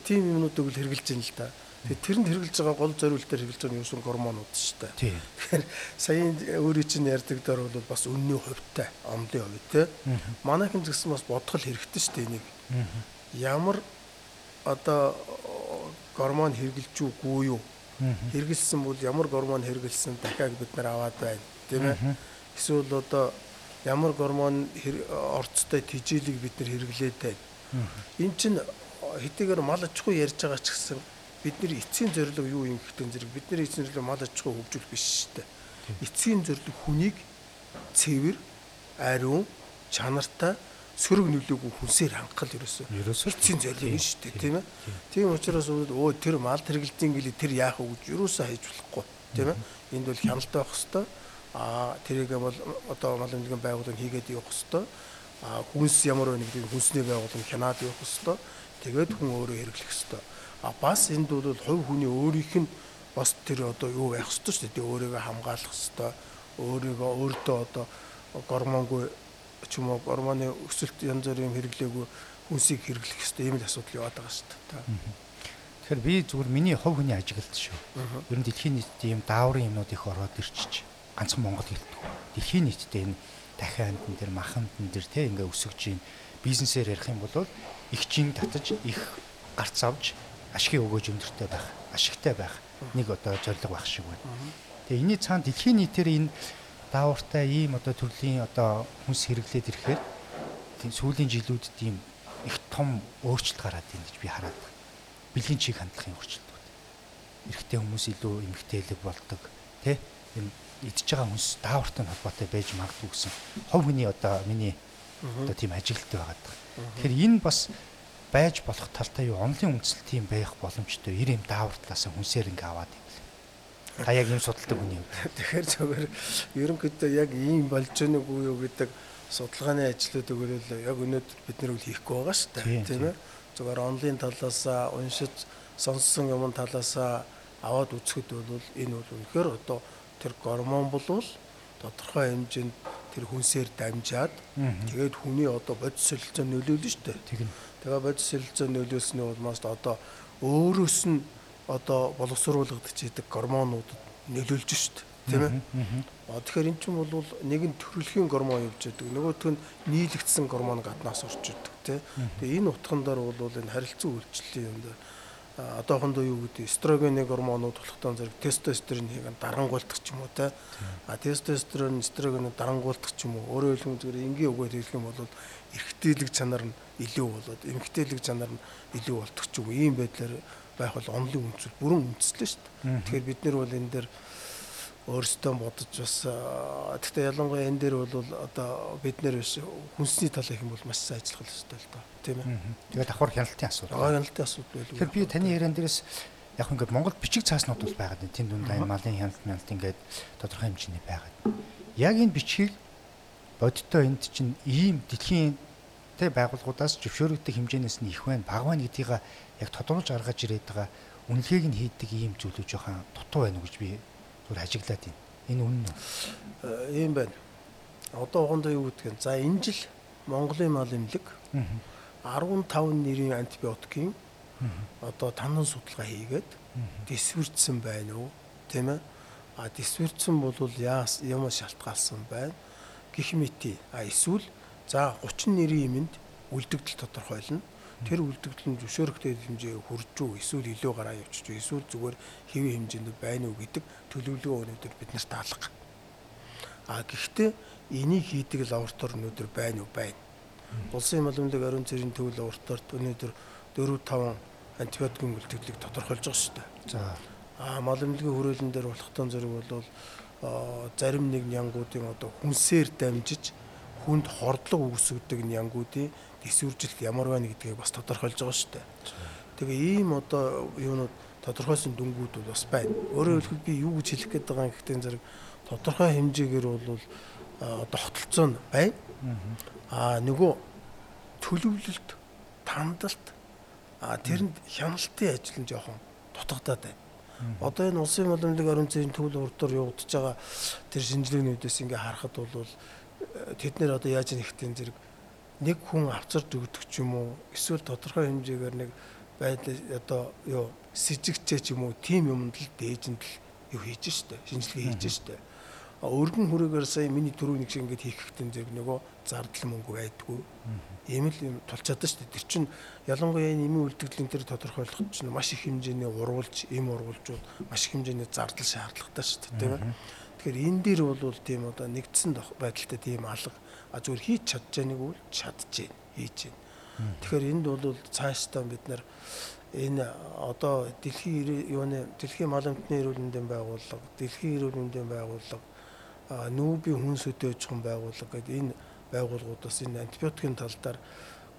Тийм юмнуудыг л хэрэгжилж байна л да. Тэгээ тэрэнд хэрэгжилж байгаа гол зориулт дээр хэрэгжилж байгаа нь юусэн гормонууд шүү дээ. Тэгэхээр саяын өөрийн чинь ярьдаг дээр бол бас үнний хувьтай, омдын хувь те. Манайхан гэсэн бас бодгол хэрэгтэй шүү дээ энийг. Ямар одоо гормон хэрэгжилж үгүй юу? Хэрэгжилсэн бол ямар гормон хэрэгжилсэн дахиад бид нар аваад байна, тийм ээ? Эсвэл одоо ямар гормон орцтой тижээлийг бид нар хэрэглээд байна. Эн чинь хэдийгээр мал ахуй ярьж байгаа ч гэсэн бидний эцсийн зорилго юу юм гэхдээ зэрэг бидний эцсийн зорилго мал аж ахуй хөгжүүлэх биш шүү дээ. Эцсийн зорилго хүнийг цэвэр, ариун, чанартай сөрөг нөлөөгүй хүнсээр хангах ерөөсөө. Ерөөсөө эцсийн зорилго юм шүү дээ, тийм ээ. Тийм учраас өө тэр мал тэргэлтийн гэлээ тэр яах вэ гэж ерөөсөө хайж болохгүй, тийм ээ. Энд бол хяналттай байх хэвээр а тэрийг бол одоо мал эмнэлгийн байгууллага хийгээд явах хэвээр а хүнс ямар байна гэдэг хүнсний байгууллага хянаад явах хэвээр тэгээд хүн өөрөө хэрэглэх хэвээр А бас энд бол хувь хүний өөрийнх нь бас тэр одоо юу байх ёстой шүү дээ. Өөрийгөө хамгаалах ёстой. Өөрийгөө өөртөө одоо гормонгүй ч юм уу гормоны өсөлт янз бүрийн хэрэглээгүй хүнсийг хэрэглэх ёстой ийм л асуудал яваад байгаа шүү дээ. Тэгэхээр би зүгээр миний хувь хүний ажиглалт шүү. Ер нь дэлхийн нийтэд ийм дааврын юмнууд их ороод ирчих. Ганцхан Монгол гэлтгүй. Дэлхийн нийтэд энэ дахианд энэ төр маханд энэ төр те ингээ өсөж ийн бизнесээр ярих юм бол их чин татаж их гарц авч ашигын өгөөж өндөртэй байх, ашигтай байх нэг одоо зорилго байх шиг байна. Тэгээ энэний цаана дэлхийн нийтээр энэ даавартай ийм одоо төрлийн одоо хүнс хэрэглээд ирэхээр тийм сүүлийн жилүүдэд ийм их том өөрчлөлт гараад байна гэж би хараад байна. Бэлгийн чиг хандлагын өөрчлөлтүүд. Эрэгтэй хүмүүс илүү эмэгтэйлэг болдог, тэ? Энэ идж байгаа хүнс даавартай холбоотой байж магадгүй гэсэн хов хүний одоо миний одоо тийм ажилт байгаад байна. Тэгэхээр энэ бас байж болох талтай юу онлын үндэслэл тийм байх боломжтой ер юм даавар талаас хүнсээр ингээ аваад юм лээ. Та яг юм судалдаг хүний юм. Тэгэхээр зөвөр ерөнхийдөө яг ийм болж байгааг юу гэдэг судалгааны ажлуудыг бол яг өнөөдөр бид нэр үл хийхгүй байгаа шүү дээ. Тийм ээ. Зөвөр онлын талаас уншиж сонссон юм талаас аваад үзэхэд бол энэ бол үнэхээр одоо тэр гормон болвол тодорхой хэмжээнд тэр хүнсээр дамжаад тэгээд хүний одоо бодис солилцоо нөлөөлнө шүү дээ. Тэгнь Тэгээ бодис солилцоо нөлөөсний улмаас одоо өөрөөс нь одоо боловсруулагдаж идэг гормонуудад нөлөөлж шít тийм ээ. Тэгэхээр эн чинь бол нэг нь төрөлхийн гормон явж идэг. Нөгөөх нь нийлэгдсэн гормон гаднаас орж идэг тийм. Тэгээ энэ утган дээр бол энэ харилцан үйлчлэлийн юм дээр одоохондоо юу гэдэг эстрогены гормонууд болохтой зэрэг тестостероныг дарангуулдаг ч юм уу те а тестостерон эстрогены дарангуулдаг ч юм уу өөрөөр хэлбэл зүгээр энгийн үгээр хэлэх юм бол эрэгтэйлэг чанар нь илүү болоод эмэгтэйлэг чанар нь илүү болдог ч юм ийм байдлаар байх бол онлын үндэслэл бүрэн үндэслэл шүү дээ тэгэхээр бид нар бол энэ дээр өөрсдөө бодож бас гэхдээ ялангуяа энэ дээр бол одоо бид нэр биш хүнсний тал их юм бол маш сайн ажиллах хэрэгтэй л доо тийм ээ. Тэгээд давхар хяналтын асуудал. Аа хяналтын асуудал байл. Тэгэхээр би таны яриан дээрээс яг ингээд Монгол бичиг цааснууд бол байгаад байна. Тэнд дунд айн малын хяналт хяналт ингээд тодорхой хэмжээний байгаад. Яг энэ бичгийг бодиттой энд чинь ийм дэлхийн тэ байгууллагуудаас зөвшөөрөгдөх хэмжээнээс нь их байна, бага байна гэдгийг яг тодорхойлж гаргаж ирээд байгаа үнэлгээг нь хийдэг ийм зүйлүүд жоохон дутуу байна уу гэж би зүгээр ажиглаад байна. Энэ үнэн үү? Э, Ийм байна. Одоо угандаа юу гэдгийг за энэ жил Монголын мал эмнэлэг 15 нэрийн антибиотикийн одоо тандан судалгаа хийгээд дисвэрдсэн байна уу? Тийм ээ? А дисвэрдсэн бол яас ямар шалтгаалсан байна? Гэх мэт. А эсвэл за 30 нэрийн юмд үлдэгдэл тодорхойлно. Тэр үлдэгдэл нь зөвшөөрөхтэй хэмжээ хүрч үү эсвэл илүү гараа явчих үү эсвэл зүгээр хэвийн хэмжээнд байна уу гэдэг төлөвлөгөө өнөөдөр бид нарт таалга. А гэхдээ энийг хийдэг лаборатори өнөөдөр байна уу байна. Улсын малмлыг ариун цэрийн төв лабораторид өнөөдөр 4 5 антибиотикийн үлдэгдлийг тодорхойлж байгаа шүү дээ. За. А малмлгийн хүрээлэн дээр болохтон зэрэг бол зарим нэг нянгуудын одоо хүнсээр дамжиж хүнд хордлого үүсгдэг нянгуудын дэсвэржилт ямар байна гэдгийг бас тодорхойлж байгаа шүү дээ. Тэгээ ийм одоо юунууд тодорхойсон дүнгууд бол бас байна. Өөрөөр хэлбэл би юу гэж хэлэх гээд байгаа юм гэхдээ зэрэг тодорхой хэмжээгээр бол одоо хотолцоо нь байна. Аа нөгөө төлөвлөлт, тандалт а тэрэнд хяналтын ажил нь жоохон дутагдаад байна. Одоо энэ улсын боломжлог ариун цэврийн төв урдаар явагдаж байгаа тэр шинжилгээнүүдээс ингээ харахад бол тэд нэр одоо яаж нэгтэн зэрэг нэг хүн авцарч өгдөг ч юм уу эсвэл тодорхой хэмжээгээр нэг байдал одоо юу сэжигчээ ч юм уу тийм юмд л дээжэнд л юу хийж штэ шинжилгээ хийж штэ өргөн хүрээгээр сая миний түрүү нэг шиг ингээд хийх хэрэгтэй зэрэг нөгөө зардал мөнгө байдгүй. Ийм л юм тулчаад штэ тэр чинь ялангуяа энэ эмийн үлдэгдлийн тэр тодорхойлох чинь маш их хэмжээний урвуулж эм урвуулжууд маш их хэмжээний зардал шаардлагатай штэ тийм ээ. Тэгэхээр энэ дээр бол тийм одоо нэгдсэн байдалтай тийм алга а зүгээр хийж чадж байгааг бол чадж байна хийж байна. Тэгэхээр энд бол цаашдаа бид нар энэ одоо дэлхийн юуны дэлхийн мал амтны эрүүл мэндийн байгууллага, дэлхийн эрүүл мэндийн байгууллага, нүүбийн хүнс өдөөжхөн байгууллага гэдэг энэ байгууллагуудаас энэ антибиотикийн талдаар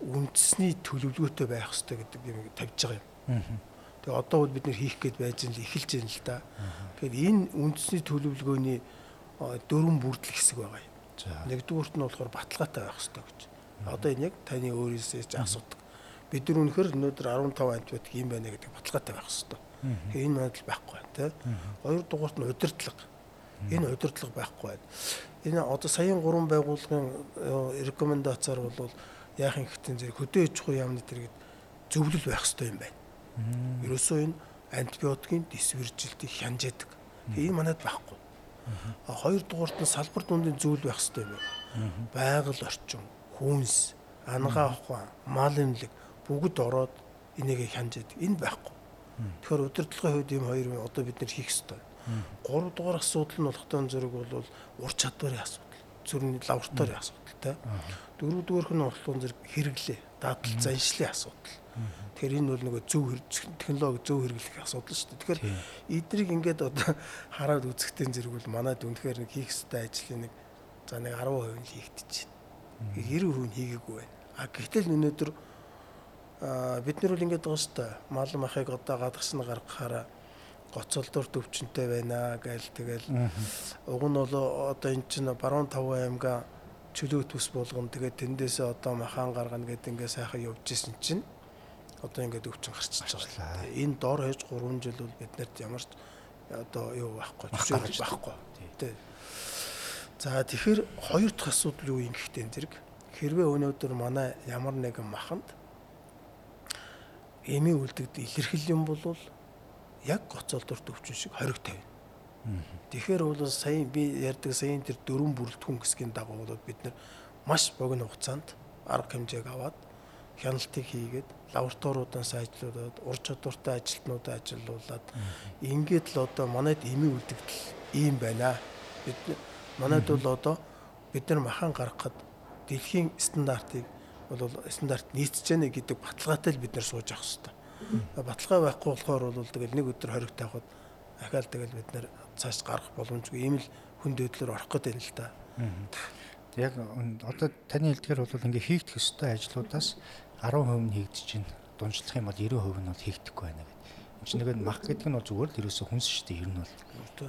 үндэсний төлөвлөгөөтэй байх хэрэгтэй гэдэг юм тавьж байгаа юм. Тэгээ одоо бол бид нэр хийх гээд байж л эхэлж байна л да. Тэгэхээр энэ үндэсний төлөвлөгөөний дөрвөн бүрдэл хэсэг байгаа юм. Нэгдүгüүрт нь болохоор баталгаатай байх хэрэгтэй гэж. Одоо энэ яг таны өөрөөсөө ч асуудаг. Бид нар үнэхээр өнөөдөр 15 антибиотик юм байна гэдэг баталгаатай байх хэрэгтэй. Энэ манайд байхгүй байна тий. Хоёр дугаарт нь удирдлага. Энэ удирдлага байхгүй байна. Энэ одоо саяын гурван байгууллагын рекомендацаар бол яах юм гэхдээ зэрэг хөдөө аж ахуйн яамны тэргээд зөвлөл байх хэрэгтэй юм байна. Ерөөсөө энэ антибиотикийн дисвэржилтийг хянжаадаг. Энэ манайд байхгүй. Хоёр дугаарт нь салбар дундын зүйл байх хэрэгтэй юм. Байгаль орчин, хүнс, ангаа ухаан, мал эмнэлэг бүгд ороод энийг хянжаадаг. Энэ байхгүй. Тэгэхээр удирдлагын хувьд ийм хоёр одоо бид нэр хийх хэрэгтэй. Гурав дугаар асуудал нь болохтой зэрэг бол ур чадварын асуудал. Зүрхний лабораторийн асуудал те. Дөрөв дугаарх нь болохтой зэрэг хэрэглээ, дадлал, заншлын асуудал. Тэгэхээр энэ бол нөгөө зөв технологи зөв хэрэглэх асуудал шүү дээ. Тэгэхээр эднийг ингээд одоо хараад үзэхтэн зэрэг бол манайд үнэхээр нэг хийх ёстой ажлын нэг за нэг 10% нь байна. 90% нь хийгээгүй байна. А гэтэл өнөөдөр бид нар бол ингээд байгаа шүү дээ. Мал махыг одоо гадагшны гаргахаараа гоцолдор төвчөнтэй байна гээл тэгэл уг нь бол одоо эн чинь баруун таван аймгаа чөлөө төс болгон тэгээд тэндээсээ одоо махан гаргана гэдэг ингээд сайхан явж исэн чинь одоо ингээд өвчин гарчиж байгаа. Энэ дор хэж 3 жил бол биднэрт ямар ч одоо юу байхгүй зөвшөөрөл байхгүй. Тэ. За тэгэхээр хоёр дахь асуудал юу юм гэхдээ зэрэг хэрвээ өнөөдөр манай ямар нэгэн маханд эмийн үлдэгд илэрхийл юм бол яг гоцолдорт өвчин шиг хориг тавина. Тэгэхээр бол сая би ярьдаг саяын тэр дөрвөн бүрэлдэхүүн хэсгийн дагуу бол бид нар маш богино хугацаанд арга хэмжээг аваад хяналтыг хийгээд лабораториудаас ажиллуулад ур чадвартай ажилтнуудаа ажиллуулад ингээд л одоо манайд эми үлдэгдэл ийм байна. Бид манайд бол одоо бид нар махан гаргахад дэлхийн стандартыг бол стандарт нийцэж яана гэдэг баталгаатай л бид нар сууж авах хэрэгтэй. Баталгаа байхгүй болохоор бол тэгэл нэг өдөр хориг тавихад ахаал тэгэл бид нар цааш гарах боломжгүй ийм л хүн дээдлэр орох гэдэг юм л та. Яг одоо таны хэлдгээр бол ингээ хийгдэх ёстой ажлуудаас 10% нь хийгдэж байна. Дунджлах юм бол 90% нь бол хийгдэхгүй байна гэдэг. Энд чинь нэг мах гэдэг нь бол зүгээр л ерөөсө хүнс шүү дээ. Ер нь бол.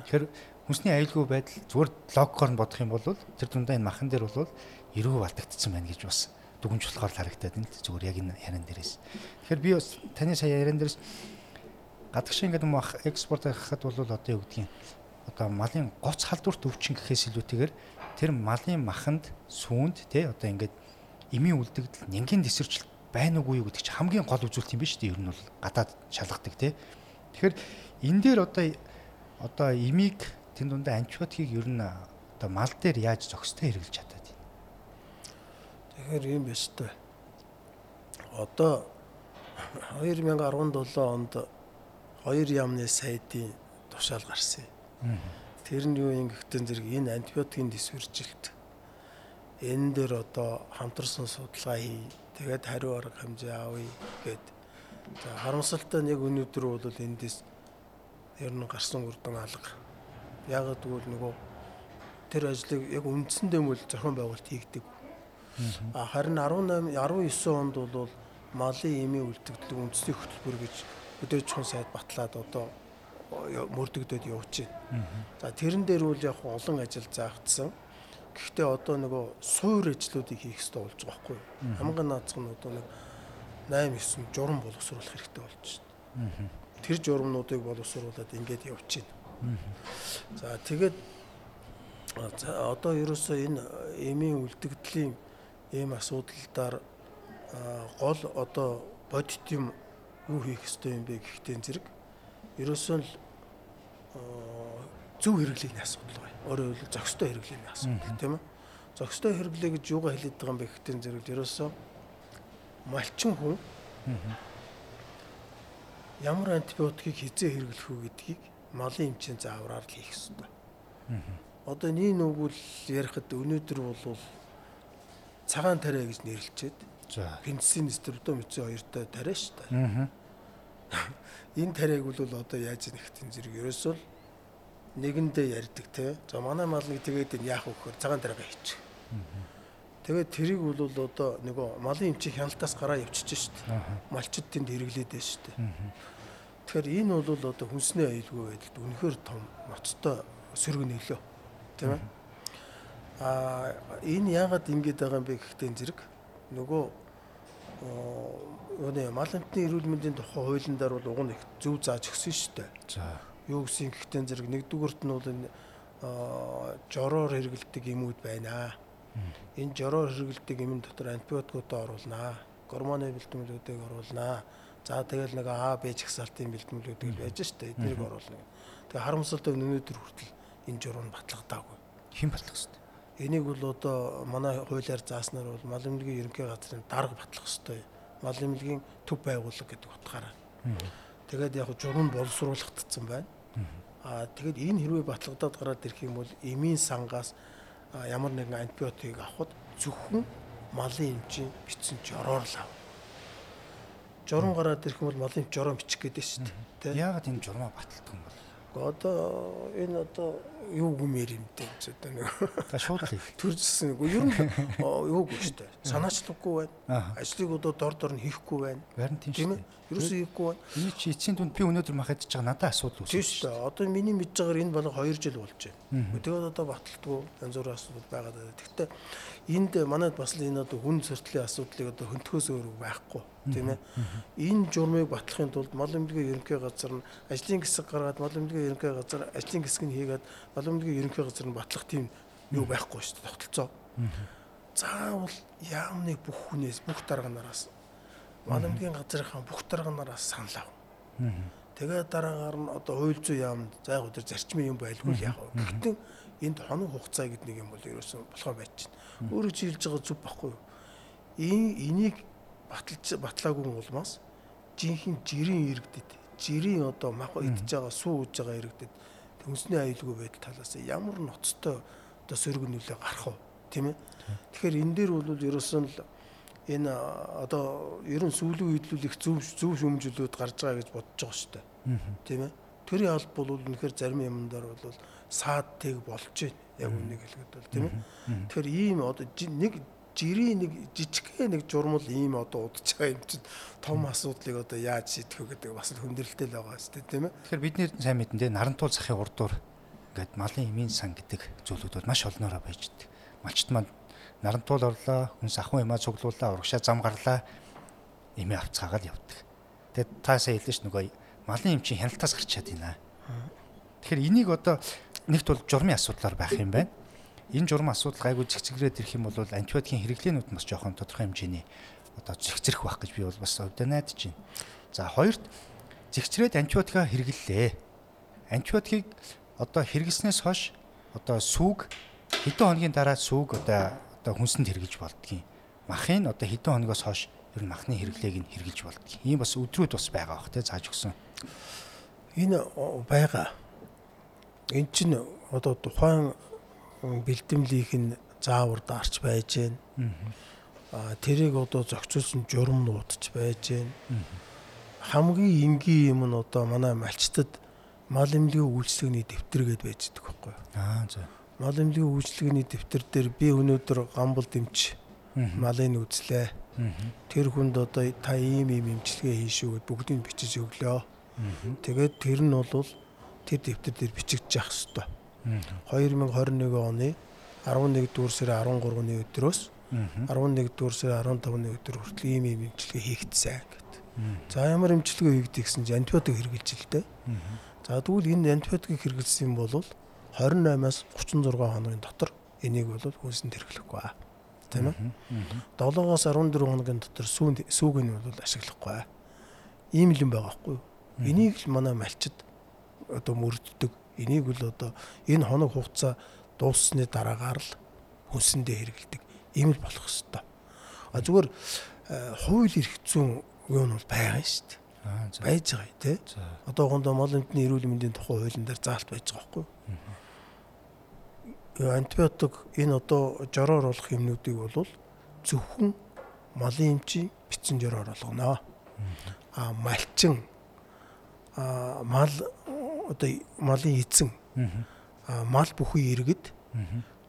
Тэгэхээр хүнсний аюулгүй байдал зүгээр логикоор нь бодох юм бол тэр дундаа энэ махан дээр бол 90% алдагдсан байна гэж бас дүгнж болохоор харагдаад байна. Зүгээр яг энэ яран дээрээс. Тэгэхээр би бас таны сая яран дээрээс гадагш ингээд мах экспорт хийхэд бол одоо юу гэдгийг одоо малын гоц халдварт өвчин гэхээс илүүтэйгээр тэр малын маханд сүүнд тий одоо ингээд эмийн үлдэгдэл нянгийн тесвэрчлэлт байна уугүй юу гэдэг чинь хамгийн гол үзүүлэлт юм биш үү? Ер нь бол гадаад шалгадаг тий. Тэгэхээр энэ дээр одоо одоо эмийг тэн дундаа антибиотикийг ер нь одоо мал дээр яаж зохистой хэрэглэж чадаад байна? Тэгэхээр юм биш үү? Одоо 2017 онд хоёр яамны сайдын тушаал гарсан юм. Тэр нь юу юм гэхдээ зэрэг энэ антибиотикийн дисвэржилт энэ дээр одоо хамтарсан судалгаа хий Тэгээд хариу арга хэмжээ авъя гэд. За харамсалтай нэг өнөөдөр бол эндээс ер нь гарсан үрдэн алга. Яг тэгвэл нөгөө тэр ажлыг яг үндсэндээ мөл зохион байгуулалт хийгдэг. Харин 18 19 онд бол малын эмийн үлдэгдэл үндэсний хөтөлбөр гэж өдөөжхон сайд батлаад одоо мөрдөгдөд явж байна. За тэрэн дээр үл яг олон ажил заагдсан. Гэхдээ одоо нөгөө суур ажлуудыг хийх хэрэгтэй болж байгаа юу? Хамгийн наацх нь одоо нэг 8 9 журам боловсруулах хэрэгтэй болж байна. Тэр журамнуудыг боловсруулад ингээд явж байна. За тэгээд одоо ерөөсөө энэ эмийн үлдэгдлийн ийм асуудалдаар гол одоо бодит юм юу хийх ёстой юм бэ гэхдээ зэрэг ерөөсөө л зөв хэрэглээний асуудал байна. Өөрөөр хэлбэл зохистой хэрэглээний асуудал тийм ээ. Зохистой хэрэглээ гэж юугаа хэлээд байгаа юм бэ гэхтэн зэрэг ерөөсөө малчин хүн ямар антибиотикийг хизээ хэрэглэх үү гэдгийг малын эмчийн заавраар л хийх ёстой. Одоо нэг нүгэл ярихад өнөөдөр бол цагаан тариа гэж нэрлэлчээд за пенсийн стрептомицин хоёртой тариа шүү дээ. Энэ тариаг бол одоо яаж нэгтэн зэрэг ерөөсөө нэгэндээ ярьдаг те. За манай мал нэг тэгээд яах вэ гэхээр цагаан дараагаа хийчих. Тэгээд тэрийг бол одоо нөгөө малын эмчийн хяналтаас гараа явчихж шít. Малчид тэнд хэрэглээд байна шít. Тэгэхээр энэ бол одоо хүнсний аюулгүй байдалд үнэхээр том ноцтой сөрөг нөлөө. Тийм ээ. Аа энэ яагаад ингэж байгаа юм бэ гэхтээ зэрэг нөгөө өөний мал амтны эрүүл мэндийн тухай хуулийн дээр бол уг нь их зөв зааж өгсөн шүү дээ. За юу гэсэн гэхдээ зэрэг нэгдүгüрт нь бол энэ жороор хэрэгэлдэг юмуд байна. Энэ жороор хэрэгэлдэг юм дотор антибиотикуудаа оруулнаа. Гормоны бэлтгэлүүдийг оруулнаа. За тэгэл нэг А, Б чагсаалтын бэлтгэлүүдийг байж штэ эднийг оруулна. Тэгээ харамсалтай өнөөдөр хүртэл энэ журам батлагдаагүй. Хэн батлах хэвчээ? Энийг бол одоо манай хуулиар зааснаар бол мал эмнэлгийн ерөнхий газрын дарга батлах хэвчээ. Мал эмнэлгийн төв байгууллага гэдэг утгаараа. Тэгээд яг журам боловсруулагдсан байна. Аа тэгээд энэ хэрвээ батлагдаад гараад ирэх юм бол эмийн сангаас ямар нэгэн антибиотикийг авахд зөвхөн малын эмчийн бичсэн жороор л ав. Журам гараад ирэх юм бол малын журам бичих гээд шүү дээ. Яагаад энэ журмаа баталдаг юм бол? Одоо энэ одоо юу гүмээр юм дээ ч одоо нэг. Шууд л төржсэн. Ер нь юугүй шүү дээ. Санаачлаггүй байна. Ажлыг одоо дор дор нь хийхгүй байна. Харин тийм шүү Ерөөсөө хийхгүй байна. Энэ чи эцсийн түнд би өнөөдөр махадж байгаа надад асуудал үүсэж байна. Тийм шүү. Одоо миний мэдж байгаагаар энэ болго 2 жил болж байна. Тэгээд одоо баталтгүй янз бүрийн асуудал байгаад байна. Гэхдээ энд манайд бас л энэ одоо хүн сөртлийн асуудлыг одоо хөнтөхөөс өөр байхгүй тийм ээ. Энэ журмыг батлахын тулд мал эмнэлгийн ерөнхий газар нь ажлын хэсэг гаргаад мал эмнэлгийн ерөнхий газар ажлын хэсэг нь хийгээд мал эмнэлгийн ерөнхий газар нь батлах тийм юу байхгүй шүү дээ тогтолцоо. Заавал яамны бүх хүнээс бүх дарганараас мал эмнэлгийн газрынхаа бүх дарганараас санал ав. Тэгээд дараагаар нь одоо хууль зүйн яамд за яг өдөр зарчмын юм байлгүй яах вэ? Гэхдээ энд хоног хугацаа гэдэг нэг юм бол ерөөсөн болохоо байж байна. Өөрөө чи хэлж байгаа зүв баггүй юу? Энэ энийг баталж батлаагүй улмаас жинхэнэ жирийн иргэдэд жирийн одоо мах идж байгаа суу ууж байгаа иргэдэд хүнсний аюулгүй байдал талаас ямар ноцтой одоо сөрөг нөлөө гарах вэ? Тийм ээ. Тэгэхээр энэ дээр бол ерөөсөн л энэ одоо ерөн сүүлийн үедлүүл их зөв зөв шүмжлүүд гарч байгаа гэж бодож байгаа шүү дээ. Тийм ээ. Тэрийн алба бол үнэхээр зарим юмдаар бол саад тэг болж байна. Яг үнийг хэлгээд бол тийм ээ. Тэгэхээр ийм одоо нэг жирийн нэг жижигхэн нэг журмал ийм одоо удаж байгаа юм чинь том асуудлыг одоо яаж шийдэх вэ гэдэг бас хүндрэлтэй л байгаа шүү дээ тийм ээ. Тэгэхээр бид нэр сайн мэдэн дээ нарантуул захын урдуур ингээд малын эмийн сан гэдэг зүйлүүд бол маш олноороо байж дээ. Малчт маань нарантуул орлоо, хүнс ахуй эмаа цуглууллаа, урагшаа зам гарлаа, эмээ авцгаагаал явдаг. Тэгээд та сая хэлсэн ш нөгөө малын эмчийн хяналтаас гарч чад байна. Тэгэхээр энийг одоо нэгт бол журмын асуудлаар байх юм байна. Энэ журмын асуудал гайгүй зэгцгрээд ирэх юм бол антибиотикийн хэрэглээнүүд нь бас жоохон тодорхой хэмжээний одоо зэгцрэх байх гэж би бол бас өвдө найдаж байна. За хоёрт зэгцрээд антибиотика хэрэглэлээ. Антибиотикийг одоо хэрэглэснээс хойш одоо сүг хэдэн хоногийн дараа сүг одоо одоо хүнсэнд хэрэглэж болдгийн. Махын одоо хэдэн хоногоос хойш ер нь махны хэрэглээг нь хэрэглэж болдгийг. Ийм бас өдрүүд бас байгаа бах те зааж өгсөн. Энэ байгаа. Эн чинь одоо тухайн бэлтгэлийнх нь заавар даарч байж гэн. Аа тэрийг одоо зохицуулсан журам нуудч байж гэн. Хамгийн энгийн юм нь одоо манай малчтад мал эмнэлгийн үйлчлэгний дэвтэр гээд байж байгаа байхгүй юу? Аа за. Мал эмнэлгийн үйлчлэгний дэвтэр дээр би өнөөдөр гамбал дэмч малын үзлээ. Тэр хүнд одоо та ийм ийм имчилгээ хийшүүгээд бүгдийг бичиж өглөө. Тэгээд тэр нь бол тэр дэвтэр дээр бичигдэж явах ёстой. 2021 оны 11 дугаар сарын 13-ны өдрөөс 11 дугаар сарын 15-ны өдөр хүртэл ийм ийм имчилгээ хийгдсэн гэдэг. За ямар имчилгээ хийгдэх гэсэн чинь антибиотик дээ. За тэгвэл энэ антибиотик хэрэгжилсэн бол 28-аас 36 хоногийн дотор энийг бол хүнсэнд хэрэглэхгүй аа тийм ээ. 7-оос 14 хоногийн дотор сүүн сүүг нь бол ашиглахгүй. Ийм л юм байгаа байхгүй юу? Энийг л манай малчид одоо мөрддөг. Энийг л одоо энэ хоног хугацаа дууссаны дараагаар л хүнсэндээ хэрэгэлдэг. Ийм л болох хэвээр. А зүгээр хууль эрх зүйн юу нь бол байгаа шүү дээ. Байж байгаа тий. Одоо гондоо мол эмтний эрүүл мэндийн тухай хуулийн дээр заалт байж байгаа юу? Антибиотик энэ одоо жороор болох юмнуудыг бол зөвхөн малын эмчийн бичсэн жороор олгоно. А малчин. А мал одоо малын эзэн а мал бүхий иргэд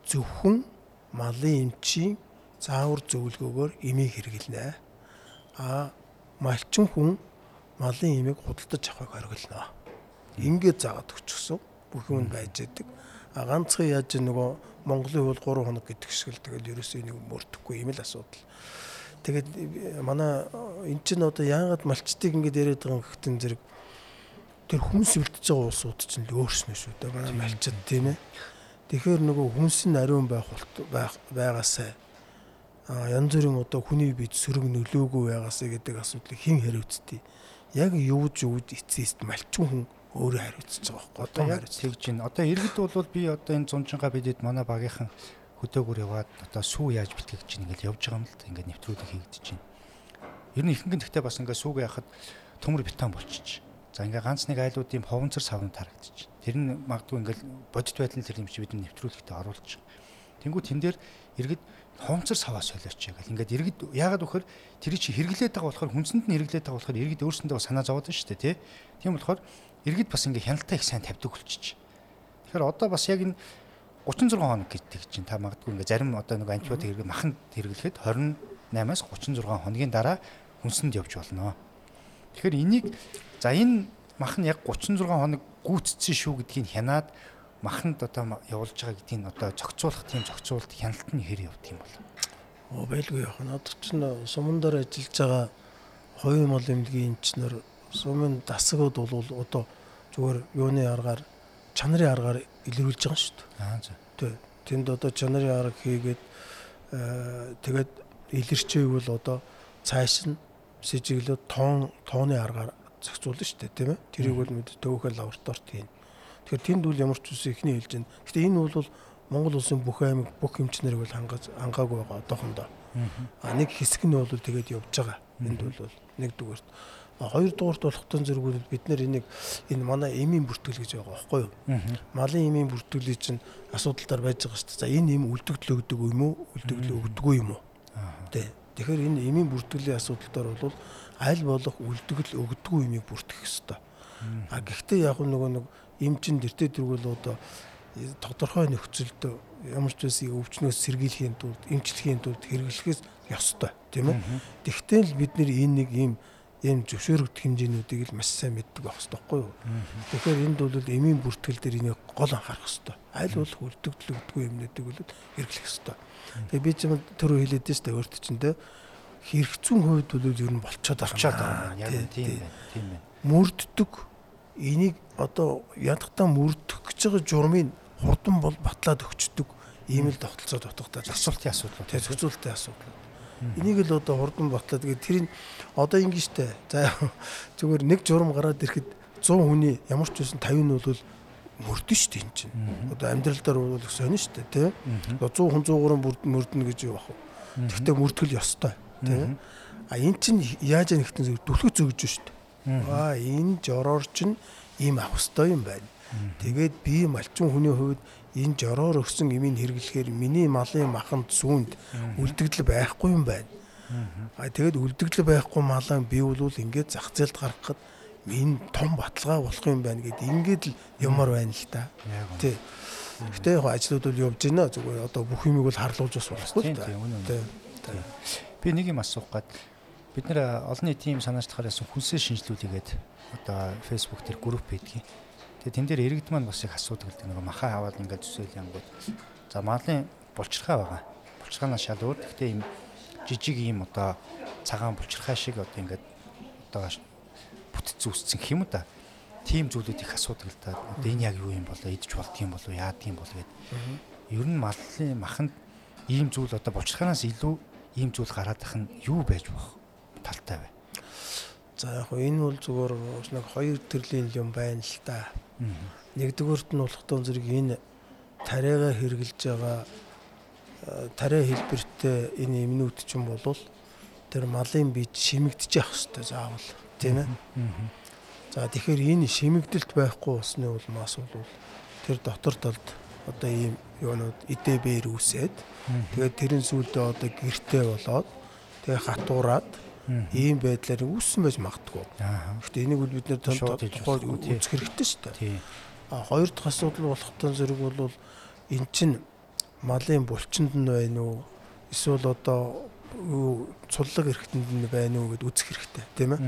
зөвхөн малын эмчийн заавар зөвлөгөөгөөр эмийг хэрэглэнэ. А малчин хүн малын эмийг худалдаж авахыг хориглоно. Ингээд заагаад өгчихсөн бүх юм байж байдаг ганцхан яаж нөгөө Монголын хөл 3 хоног гэдэг шиг л тэгэл ерөөсөө нэг мөрдөхгүй юм л асуудал. Тэгээд манай эн чинь одоо яагаад малчтыг ингэж яриад байгаа гэхдээ зэрэг тэр хүнс үлдчихэж байгаа улсууд чинь л өөрснөө шүү дээ. Манай малчд тийм ээ. Тэгэхээр нөгөө хүнс нь ариун байх байгаасаа а янз бүрийн одоо хүний бид сөрөг нөлөөгүй байгаасаа гэдэг асуудлыг хэн хариуцдгийг яг юуж юуж эцээст малчин хүн өөрөө хариуцж байгаа байхгүй одоо яг тэгж байна. Одоо иргэд бол би одоо энэ зунжинга бидэд манай багийнхан хөдөөгөр яваад одоо сүү яаж бэлтгэх гэж ингээл явж байгаа юм л да. Ингээд нэвтрүүлэг хийгдэж байна. Ер нь ихэнх нь гэхдээ бас ингээд сүүг яхад төмөр бетон болчих. За ингээ ганц нэг айлууд юм ховонцор савн тарагдчих. Тэр нь магадгүй ингээл бодит байдал нь тэр юм чи бид нэвтрүүлэгтээ оруулчих. Тэнгүү тэн дээр иргэд ховонцор саваа солиоч гэл ингээд иргэд яагаад вөхөр тэр чи хэрэглээд байгаа болохоор хүнсэнд нь хэрэглээд байгаа болохоор иргэд өөрсөндөө санаа зовоод байна шүү дээ тий. Тийм болохоор иргэд бас ингээ хяналтаа их сайн тавьдаг болчих. Тэгэхээр одоо бас яг энэ 36 хоног гэдэг чинь та магадгүй ингээ зарим одоо нэг антибиотик хэрэглэх маханд хэрэглэхэд 28-аас 36 хоногийн дараа хүнсэнд явж болно. Тэгэхээр энийг за энэ мах нь яг 36 хоног гүйцсэн шүү гэдгийг хянаад маханд одоо явуулж байгаа гэдгийг одоо зохицуулах тийм зохицуулт хяналт нь хэр явдаг юм бол. Оо байлгүй яах нь одоо чинь сумандар ажиллаж байгаа хувийн мал эмнэлгийн инженер сумын дасгууд бол одоо зүгээр юуны аргаар чанарын аргаар илрүүлж байгаа шүү дээ. Аа за. Тэ. Тэнд одоо чанарын арга хийгээд э, тэгээд илэрчээв бол одоо цааш нь сэжиглөө тоон тооны аргаар зохицуулна шүү дээ тийм ээ. Тэрийг бол мэд төөхөл лабораторид хийн. Тэгэхээр тэнд бол ямар ч үс ихний хэлж байна. Гэтэ энэ бол Монгол улсын бүх аймаг бүх эмчнэрийг бол хангаагүй байгаа одоохондоо. А нэг хэсэг нь бол тэгээд явж байгаа. Энд бол нэг дүгээрт хоёрдугаарт болохтон зэргүүл бид нэр энийг энэ манай эмийн бүртгэл гэж байгаа байхгүй юу? Малын эмийн бүртгэлийн чинь асуудалтаар байж байгаа шүү дээ. За энэ эм үлдэгдэл өгдөг юм уу? Үлдэгдэл өгдөггүй юм уу? Тэ. Тэгэхээр энэ эмийн бүртгэлийн асуудалтаар бол аль болох үлдэгдэл өгдөггүй эмийг бүртгэх ёстой. А гэхдээ яг нөгөө нэг эмчин дэртэ дэргүүл одоо тодорхой нөхцөлд ямар ч байсан өвчнөөс сэргийлэхийн тулд эмчлэхийн тулд хэрэглэхээс ёстой тийм ээ. Тэгвэл бид нэр энэ нэг ийм ийм зөвшөөрөгдөх хэмжээнүүдийг л маш сайн мэддэг байх хэрэгтэй байхгүй юу. Тэгэхээр энд бол эмийн бүртгэл дээр энийг гол анхаарах хэрэгтэй. Аль болох үлдэгдэл өгдөггүй юмнуудыг бол хэрэглэх хэрэгтэй. Тэгээ би ч юм төрөө хэлээд дээ шүү дээ өөрт чинь те хэрэгцүүн хувьд бол ер нь болцоод байгаа. Яг тийм. Тийм байна. Мөрддөг энийг одоо ядахтаа мөрдөх гэж байгаа журмыг хурдан бол батлаад өгчдөг ийм л тогтолцоо дутагдаа зохицуултын асуудал. Тэгээ зохицуултын асуудал. Энийг л одоо хурдан батлаад тэгээд тэрийг одоо ингэ штэ. За зүгээр нэг журам гараад ирэхэд 100 хүний ямар ч байсан 50 нь бол мөрдөн штэ энэ чинь. Одоо амьдралдаар бол сонин штэ тий. Одоо 100 хүн 100 мөрдөн гэж вэ? Тэгтээ мөрдгөл ёстой тий. А эн чинь яаж нэгтэн зөв дүлхөц өгж штэ. Аа энэ жороор чинь ийм авах ёстой юм байна. Тэгээд би малчин хүний хувьд энэ жороор өгсөн имийг хэрэглэхээр миний малын маханд сүүнд үлдэгдэл байхгүй юм байна. А тэгээд үлдэгдэл байхгүй малаа би бол ингээд зах зээлд гаргахад энэ том баталгаа болох юм байна гэд ингээд л юмар байна л да. Тий. Гэтэ яг ажлууд бол явж байна зүгээр одоо бүх юмыг бол харлуулж бас болохгүй л да. Тий. Би нэг юм асуух гад бид нэр олон нийтийн санаач тахаар ясан хүнсээ шинжилүүлээгээд одоо фэйсбુક дээр групп байдгийг. Тэгээ тэн дээр иргэд маань бас их асуудаг л нэг махаа аваад ингээд төсөөл янгууд. За малын булчирхай байгаа. Булчирхаанаас шалууд. Гэтэ ийм жижиг ийм одоо цагаан булчирхай шиг одоо ингээд одоо бүтц үүссэн хэм үү та. Тим зүйлүүд их асуудаг л та. Одоо энэ яг юу юм болоо идэж болдгийм болоо яадгийм болоо гэд. Ер нь малын маханд ийм зүйл одоо булчирхаанаас илүү ийм зүйл гараад ах нь юу байж болох талтай вэ? За яг энэ бол зүгээр нэг хоёр төрлийн юм байна л та. Нэгдүгüүрт нь болохтой зэрэг энэ тариагаа хэрглэж байгаа э, тариа хэлбэртэй энэ эмнүүд ч юм бол тэр малын бие шимэгдэж явах хэрэгтэй заавал тийм ээ. За тэгэхээр энэ шимэгдэлт байхгүй усны улмаас бол тэр дотор талд одоо ийм юунууд эдэбээр үсээд тэгээд тэрэн сүлдээ одоо гэртээ болоод тэгээ хатуураад ийм байдлаар үүссэн байж магадгүй. Гэхдээ энийг бол бид нэр тухай үзэх хэрэгтэй шүү дээ. А хоёр дахь асуудал болохтой зэрэг бол эн чин малын булчинд нь байна уу? Эсвэл одоо юу цуллаг эрхтэнд нь байна уу гэд үзэх хэрэгтэй тийм ээ.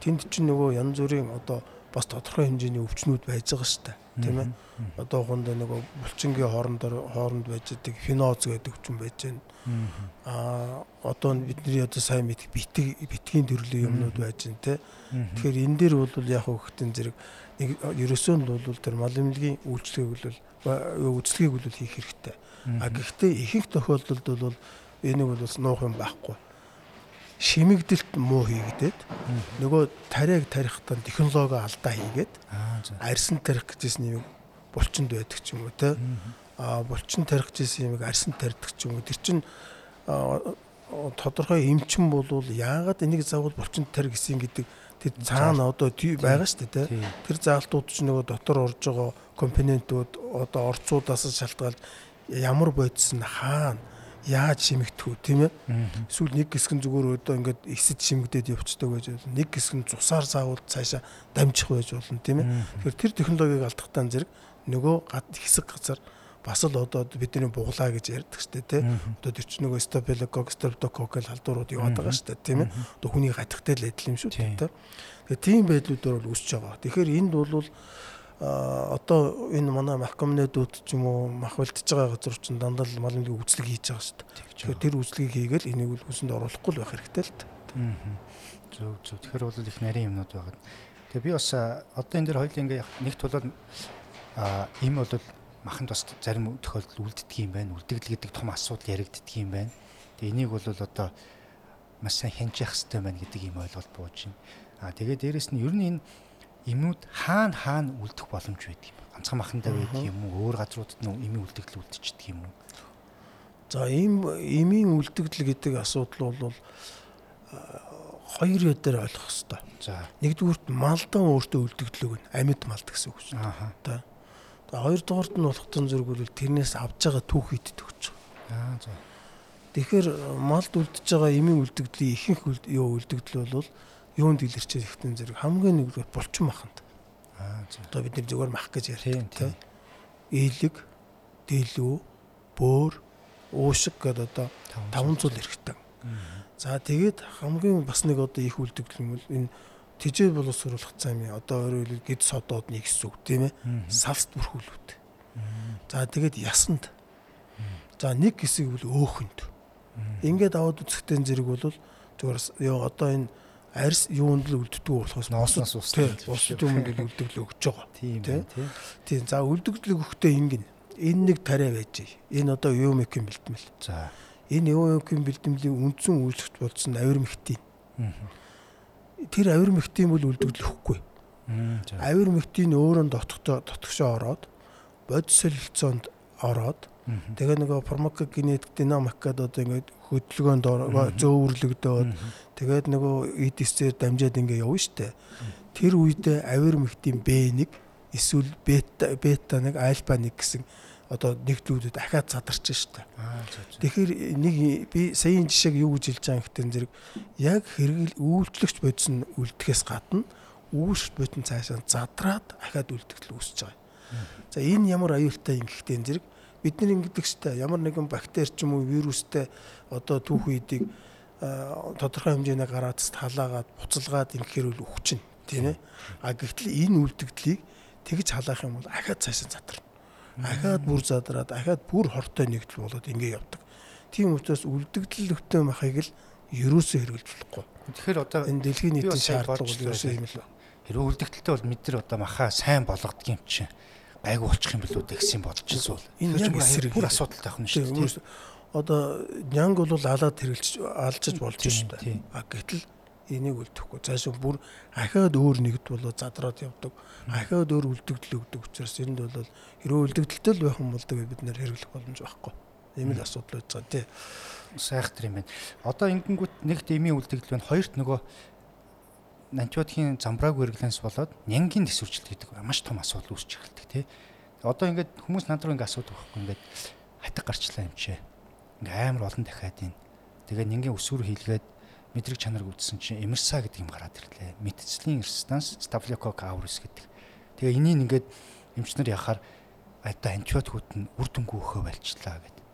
Тэнд чинь нөгөө янз бүрийн одоо бас тодорхой хэмжээний өвчнүүд байж байгаа шүү дээ. Тийм ээ. Одоо хонд нөгөө булчингийн хоорондор хооронд байж байгаа феноз гэдэг өвчин байж байна Аа одоо бидний одоо сайн мэдх битг битгийн төрлийн юмнууд байж байна те. Тэгэхээр энэ дээр бол яг хөхтэн зэрэг нэг ерөөсөө нь бол тэр мал эмнэлгийн үйлчлэгийг бол үйлчлэгийг бол хийх хэрэгтэй. А гэхдээ ихэнх тохиолдолд бол энийг бол нуух юм байхгүй. Шимэгдэлт муу хийгдээд нөгөө тариаг тарихтаа технологи алдаа хийгээд арьсан тарих гэжсэн юм булчинд байдаг ч юм уу те. Булчин тарих гэсэн юмыг арьсан тарьдаг ч юм уу. Тэр чин тодорхой эмчин болвол яагаад энийг заавал булчин тарих гэсэн гэдэг тэр цаана одоо байгаа шүү дээ тэр заалтууд ч нөгөө дотор орж байгаа компонентууд одоо орцуудаас шалтгаалж ямар бодис нь хаана яаж шимэгдэх үү тийм ээ. Эсвэл нэг хэсэг нь зүгээр одоо ингээд эсэд шимэгдээд явцдаг байж болно. Нэг хэсэг нь цусаар заавал цаашаа дамжих байж болно тийм ээ. Тэгэхээр тэр технологиг алдахтаа зэрэг нөгөө гад хэсэг газар бас л одоо бидний буглаа гэж ярьдаг штэ тий. Одоо тэр чинь нөгөө стапилокок, стрептокок гэл халдварууд яваад байгаа штэ тийм ээ. Одоо хүний гатхтай л адил юм шүү дээ тий. Тэгээ тийм байдлуудаар бол үсэж байгаа. Тэгэхээр энд бол одоо энэ манай махкомнедүүд ч юм уу мах үлдэж байгаа газар чинь дандаа л малын үзлэг хийж байгаа дээ. Тэгэхээр тэр үзлэгийг хийгээл энийг үл хүсэнд оруулахгүй л байх хэрэгтэй л дээ. Зөв зөв. Тэгэхээр бол их нарийн юмнууд байгаа. Тэгээ би бас одоо энэ дэр хоёул ингээ нэгт болоод им бол маханд бас зарим тохиолдолд үлддэг юм байна. Үлдэгдэл гэдэг том асуудал яригддаг юм байна. Тэгээ энийг бол одоо маш сайн хянчих хэрэгтэй байна гэдэг ийм ойлголт бууж байна. Аа тэгээ дээрэс нь ер нь энэ эмнүүд хаана хаана үлдэх боломж байдаг юм. Ганцхан махандаа байдаг юм уу? Өөр газруудад нь эмийн үлдэгдэл үлдчихдэг юм уу? За ийм эмийн үлдэгдэл гэдэг асуудал бол хоёр ядаар ойлгох хэрэгтэй. За нэгдүгürt малдан өөртөө үлдэгдлэг нь амьд малд гэсэн үг шүү дээ. Аа. Хоёрдугаарт нь болохтон зэрэг бол тэрнээс авж байгаа түүх иддэг гэж байгаа. Аа за. Тэгэхээр малд үлдэж байгаа эмийн үлдэгдлийн ихэнх юу үлдэгдэл бол юунд илэрчээ ихтэн зэрэг хамгийн нэгдүгээр булчин маханд. Аа за. Одоо бид нар зөвөр мах гэж ярьдаг тийм. Ийлэг, дэлүү, бөөр, уушиг гэдэг одоо таван зүйл хэрэгтэй. За тэгээд хамгийн бас нэг одоо их үлдэгдэл бол энэ Тижээ боловсруулах зам юм. Одоо өөрөөр хэлбэл гид содод нэг хэсэг үг тийм ээ. Савст бүрхүүлүүд. За тэгээд ясанд. За нэг хэсэг бол өөхөнд. Ингээд аваад үзэхтэн зэрэг бол зүгээр ёо одоо энэ арьс юунд л үлддэг болохоос Ноосноос бусад юмд л үлдэглэл өгч байгаа. Тийм. Тийм за үлдэгдэл өгөхдөө ингэн энэ нэг тариа байж. Энэ одоо юмикийн бэлтгэл. За. Энэ юмикийн бэлтгэлийн үндсэн үйлчлэгч болсон авир мэгтийн. Мгм. Тэр авир мэгтийн бол За. Авир мэгтийн өөрөө дотгошоо дотгошоо ороод бодис солилцоонд ороод тэгээ нөгөө фармакогенетик динамик гэдэг одоо ингээд хөдөлгөөнд зөөвөрлөгдөөд тэгээд нөгөө эдисээр дамжаад ингээд явна штэ. Тэр үедээ авир мэгтийн Б1 эсвэл бета бета 1 альфа 1 гэсэн одоо нэгдлүүдэд дахиад задарч штэ. Тэгэхээр нэг би саяын жишээг юу гэж хэлж байгаа гэхтэн зэрэг яг хэрэгэл үйлчлэгч бодис нь үлдэхээс гадна үүш бодин цаашаа задраад дахиад үлдэгдэл үүсэж байгаа. За энэ ямар аюултай юм гэхтэн зэрэг бид нар ингэдэг штэ ямар нэгэн бактери ч юм уу вирустэй одоо түүх үедийг тодорхой хэмжээний гараацд халаагаад буцалгаад ингэхээр үл өвчин тийм ээ. А гэтэл энэ үлдэгдлийг тэгж халаах юм бол ахаад цаашаа задарна. Ахаад бүр задраад ахаад бүр хортой нэгдэл болоод ингэ явдаг. Тийм учраас үлдэгдэл өвтөө махыг л ерөөсөө хэрэгжилж болохгүй. Тэгэхээр одоо Энэ дэлхийн нийтийн шаардлага бол ерөөсөө байна. юм л. хэрэг үлдэгдэлтэй бол бид нар одоо махаа сайн болгодог юм чинь гайгүй болчих юм билүү гэсэн бодож бол. Энэ яг эсрэг бүр асуудалтай Тийм шүү дээ. одоо нянг бол алаад хэрэгжилж алжиж болж Тийм, шүү дээ. А гэтэл энийг үлдэхгүй. Цаашаа бүр ахаад өөр нэгд болоо задраад явдаг. Ахаад өөр үлдэгдэл өгдөг учраас энд бол хэрвээ үлдэгдэлтэй л байх юм бол бид нэр хэрэглэх боломж байхгүй. Ийм л асуудал байж байгаа тий. сайхтар юм байна. Одоо ингэнгүүт нэгт эмийн үлдэгдэл байна. Хоёрт нөгөө антибиотикийн замбрааг хэрэглэнс болоод нянгийн төсвөрчлөлт гэдэг маш том асуудал үүсч эхэлдэг тий. Одоо ингээд хүмүүс над руу ингээд асуудаг байхгүй ингээд хатаг гарчлаа юм чи. Ингээ амар олон дахиад ийн. Тэгээ нянгийн өсвөр хийлгээд мэдрэг чанарыг үзсэн чинь эмерса гэдэг юм гараад ирлээ. Мэтцлийн резистанс стафилококк аурус гэдэг. Тэгээ энийг ингээд эмчнэр яхаар одоо антибиотикууд нь үр дүнгүй өөхөө байлчлаа гэдэг.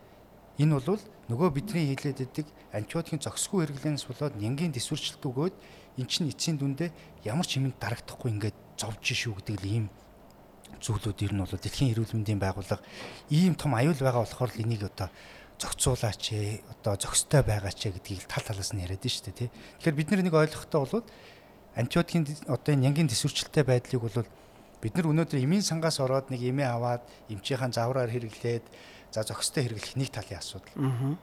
Энэ бол нөгөө бидний хийлээд идэг антибиотикийн зохисгүй хэрэглэнээс болоод нянгийн төсвөрчлөлт өгөөд эн чинь эцсийн дүндээ ямар ч юмд дарагдахгүй ингээд зовж шүү гэдэг л ийм зүйлүүд ер нь бол дэлхийн эрүүл мэндийн байгууллага ийм том аюул байгаа болохоор л энийг одоо зохицуулаач ээ одоо зохистой байгаач ээ гэдгийг тал талаас нь яриад шүү дээ тий. Тэгэхээр бид нар нэг ойлгохтой бол антибиотикийн одоо энэ нянгийн төсвөрчлөлттэй байдлыг бол бид нар өнөөдөр эмийн сангаас ороод нэг эмээ аваад эмчийнхаа завраар хэрэглээд за зохистой хэрэглэх нэг талын асуудал.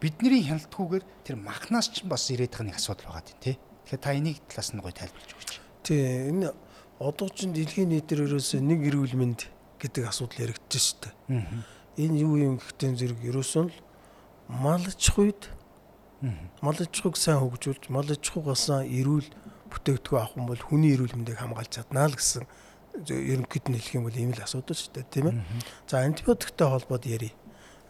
Бидний хяналтгүйгээр тэр махнаас ч бас ирээд байгаа нэг асуудал байгаа тийм тий. Тэгэхээр та энийг талаас нь гоё тайлбарлаж өгч. Тий энэ одоо ч дэлхийн нийтээр ерөөсөө нэг эрүүл мэнд гэдэг асуудал яригдчихэж штэ. Энэ юу юм гэхдээ зэрэг ерөөсөө л мал аж ахуйд мал аж ахуйг сайн хөгжүүлж мал аж ахуйгаас эрүүл бүтээгдэхүүн авах юм бол хүний эрүүл мэндийг хамгаалж чаднаа л гэсэн ерөнхийд нь хэлэх юм бол ийм л асуудал шүү дээ тийм ээ. За антибиотиктэй холбоод ярий.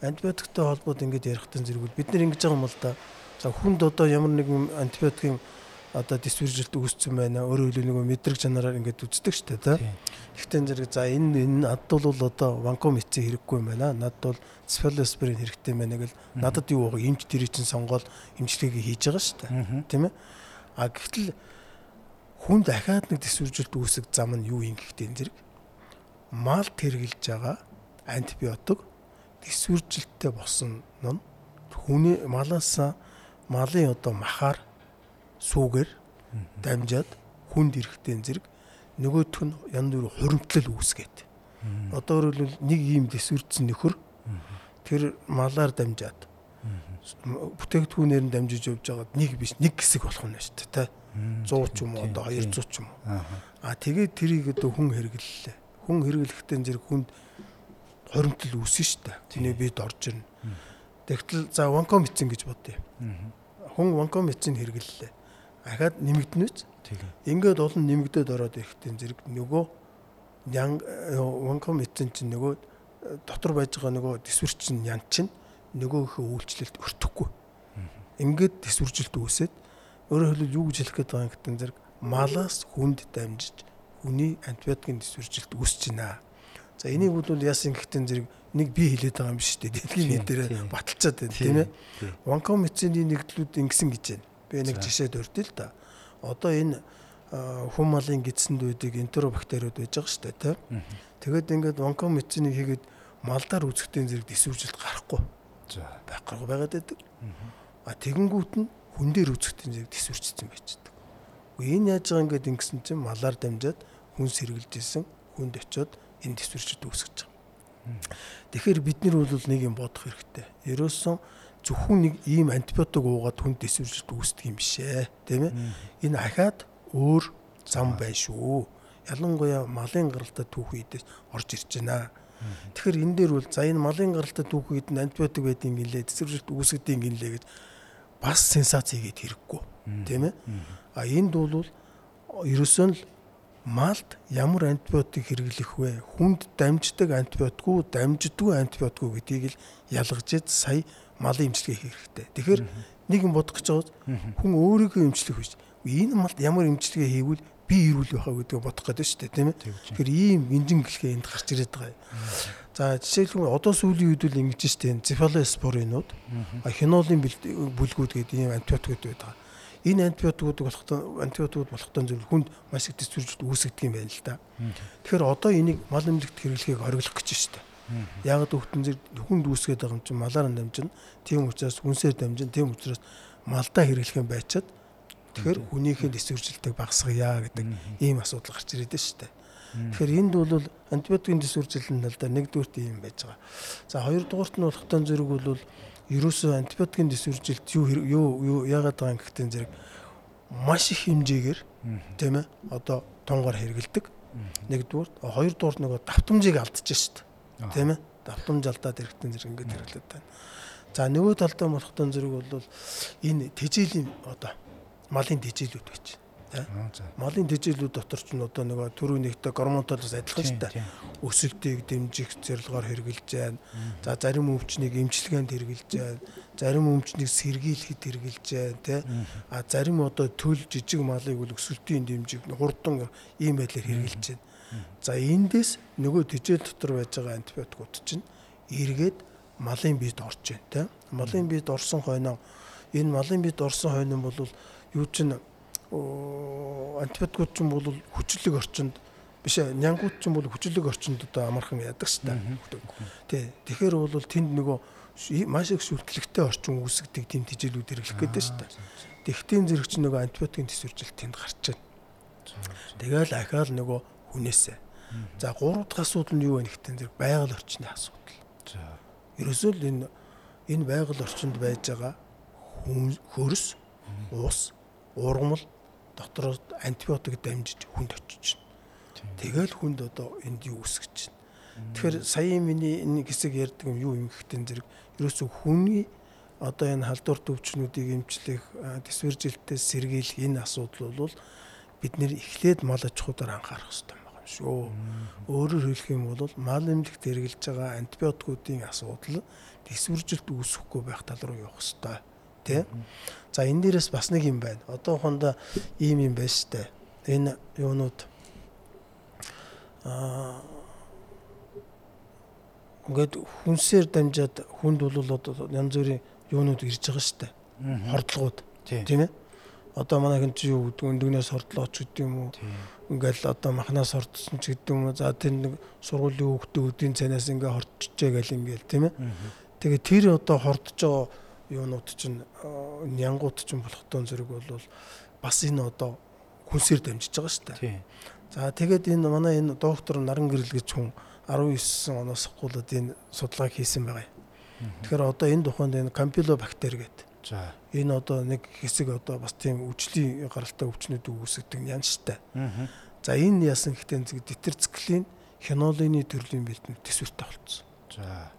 Антибиотиктэй холбоод ингэж ярихтан зэрэг бид нар ингэж байгаа юм л да. За хүнд одоо ямар нэгэн антибиотикийн одоо диспержилт үүссэн байна. Өөрөөр хэлбэл нэг мэдрэг чанараар ингэж үздэг шүү дээ тийм. Гэхдээ зэрэг за энэ энэ надд бол одоо ванкомици хэрэггүй юм байна. Надд бол цефалоспорин хэрэгтэй юм байна гэл надад юу байгаа эмч дэрий чинь сонгоод эмчилгээг хийж байгаа дээ. Тийм ээ. А гэтэл хүн дахиад нэг төсвөржилт үүсэх зам нь юу юм гэхдээ зэрэг мал тэргэлж байгаа антибиотик төсвөржилттэй босон нь хүний малаас малын одоо махаар сүүгээр дамжаад хүнд ирэхтэй зэрэг нөгөөх нь янз бүр хуримтлал үүсгээд. Одоо өөрөлдвөл нэг ийм төсвөрцөн нөхөр тэр малаар дамжаад бүтээгдэхүүнээр нь дамжиж явж байгаад нэг биш нэг хэсэг болох нь шүү дээ тэ. 100 ч юм уу одоо 200 ч юм уу? А тэгээд тэрийг одоо хүн хэрэглэлээ. Хүн хэрэглэхдээ зэрэг хүнд хоримтол үүснэ шүү дээ. Тэний бид орж ирнэ. Тэгтэл за ванкомицин гэж бодъё. Хүн ванкомицин хэрэглэлээ ахаад нэмэгдэнэч ингээд олон нэмэгдээд ороод ирэхдээ зэрэг нөгөө нян ванкомицин чинь нөгөө дотор байж байгаа нөгөө дисперчин ян чинь нөгөөхөө үйлчлэлт өртөхгүй. Ингээд төсвөржилт үүсээд өөрөөр хэлбэл юу гэж хэлэх гээд байгаа юм гэдэг зэрэг малаас хүнд дамжиж хүний антибиотикийн төсвөржилт үүсэж байна. За энийг бол яасан гэхдээ зэрэг нэг би хэлээд байгаа юм биш үү? Дэлхийн нийтээр баталцаад байна тийм ээ. Ванкомицины нэгдлүүд ингэсэн гэж байна. Би нэг жишээд өртөө л да. Одоо энэ хүм малын гидсэнд үйдэг энтеробактериуд байж байгаа шүү дээ тийм. Тэгээд ингээд ванкомициныг хийгээд малдаар үзэхдээ зэрэг төсвөржилт гарахгүй За. байхгүй байгаад байдаг. А тэгэнгүүт нь хүн дээр үзэхдээ зэрэг төсвөрчсөн байж байдаг. Энэ яаж байгаа ингээд ингэсэн чинь малаар дамжаад хүн сэргэлж исэн хүнд очиод энэ төсвөрчд үүсгэж байгаа. Тэгэхээр бид нар бол нэг юм бодох хэрэгтэй. Ерөөсөн зөвхөн нэг ийм антибиотик уугаад хүн төсвөрчд үүсдэг юм бишээ. Тийм ээ. Энэ ахаад өөр зам байна шүү. Ялангуяа малын гаралтай түүх үедээс орж ирж байна. Тэгэхээр энэ дээр бол за энэ малын гаралтай түүх үед нь антибиотик байдгийн гэлээ төсвөрчд үүсгэдэг гинлээ гэж бас сенсац хийгээд хэрэггүй. Тийм ээ. А энд бол ерөөсөө л малд ямар антибиотик хэрэглэх вэ? Хүнд дамждаг антибиотик уу, дамждаггүй антибиотик уу гэдгийг л ялгаж сая малын эмчилгээ хийх хэрэгтэй. Тэгэхээр нэг юм бодох гэж байгаа хүн өөрийгөө эмчлэх биш. Энэ малд ямар эмчилгээ хийвэл би ирүүл байхаа гэдгийг бодох гэдэг шүү дээ, тийм ээ. Тэгэхээр ийм инжин гэлхээ энд гарч ирээд байгаа юм. За жишээлбэл одоо сүүлийн үед үл ингэж штэ цефалоспоринууд хинолын бүлгүүд гэдэг ийм антибиотикууд байдаг. Энэ антибиотикууд болохтой антибиотикууд болохтой зөв хүнд маш их төсвөржид үүсгдэг юм байна л да. Тэгэхээр одоо энийг мал эмнэлэгт хэрэглэхийг хориглох гэж штэ. Яг хөвтөн зэрэг хүнд үүсгээд байгаа юм чинь малаар дамжин тийм учраас хүнсээр дамжин тийм учраас малдаа хэрэглэх юм байчаад тэгэхээр хүнийхээ төсвөржилтийг багасгая гэдэг ийм асуудал гарч ирээд байна штэ. Тэгэхээр энд бол антибиотикийн төсвөржил нь л да нэгдүгürt юм байж байгаа. За хоёрдугаарт нь болохтой зэрэг бол ерөөсөө антибиотикийн төсвөржилт юу юу юу яагаад байгаа юм гэхдээ зэрэг маш их хэмжээгээр тийм ээ одоо тонгоор хэрэгэлдэг. Нэгдүгээр хоёрдугаар нөгөө давтамжийг алдчихж шít. Тийм ээ давтамж алдаад хэрэгтэн зэрэг ингээд хэрэглээд байна. За нөгөө талдаа болохтой зэрэг бол энэ тэжээлийн одоо малын тэжээлүүд байж Малын тэжээлүүд дотор ч одоо нөгөө түрүү нэгтэй гормонтолоос адилхан шүү дээ. Өсөлтийг дэмжих зорилгоор хэрэгжилж байна. За зарим өвчнийг эмчилгээнд хэрэгжилж байна. Зарим өвчнийг сэргийлэхэд хэрэгжилж байна, тий. А зарим одоо төл жижиг малыг бол өсөлтийн дэмжих хурдан ийм байдлаар хэрэгжилж байна. За эндээс нөгөө тэжээл дотор байж байгаа антибиотикууд чинь эргээд малын биед орж байна, тий. Малын биед орсон хойноо энэ малын биед орсон хойно бол юу чинь антибиотикууд ч юм бол хүчлэг орчинд биш ээ нянгууд ч юм бол хүчлэг орчинд одоо амархан яадаг шүү дээ. Тий. Тэгэхээр бол тэнд нөгөө маш их шүтлэгтэй орчин үүсгдэг тийм тижээлүүд хэрэглэх гэдэг дээ. Тэгтийн зэрэг чинь нөгөө антибиотикийн төсвөржил тэнд гарч байна. Тэгэл ахаал нөгөө хүнээсээ. За гурав дахь асуудал нь юу вэ гэхтэн зэрэг байгаль орчны асуудал. За. Ерөөсөө л энэ энэ байгаль орчинд байж байгаа хөрс, уус, ургамал дотороо антибиотик дамжиж хүнд очиж байна. Тэгэл хүнд одоо энд юу үсгэж байна. Тэгэхээр сая миний энэ хэсэг ярьдаг юм юу юм гэхтэн зэрэг ерөөсөө хүний одоо энэ халдвар төвчнүүдийг эмчлэх төсвөржилтээс сэргийлэх энэ асуудал бол бид нэр эхлээд мал аж ахуйдаар анхаарах хэрэгтэй шүү. Өөрөөр хэлэх юм бол мал эмнэлэгт хэрэгжилж байгаа антибиотикуудын асуудал төсвөржилт үүсэхгүй байх тал руу явах хэрэгтэй тий. За энэ дээрээс бас нэг юм байна. Одоо хондоо ийм юм байна штэ. Энэ юунууд аа ингээд хүнсээр дамжаад хүнд бол одоо янз бүрийн юунууд ирж байгаа штэ. Хордлогууд тийм ээ. Одоо манайх энэ чи юу гэдэг өндөгнөөс хордлооч гэдэг юм уу? Ингээл одоо махнаас хордсон ч гэдэг юм уу? За тэр нэг сургуулийн хүүхдүүд өдийн цанаас ингээ хорчжээ гэл ингээл тийм ээ. Тэгээ тэр одоо хордож байгаа юунууд чинь нянгууд чинь болохтой зэрэг бол бас энэ одоо хүнсээр дамжиж байгаа шүү дээ. За тэгээд энэ манай энэ доктор Наран гэрэл гэж хүн 19 оноос хуулаад энэ судалгааг хийсэн байгаа юм. Тэгэхээр одоо энэ тухайд энэ кампилобактери гэдэг. За энэ одоо нэг хэсэг одоо бас тийм өвчлийн гаралтай өвчнүүд үүсгдэг янштай. За энэ яасан гэхдээ детерциклин хинолины төрлийн бэлтэн төсвөртэй болцсон. За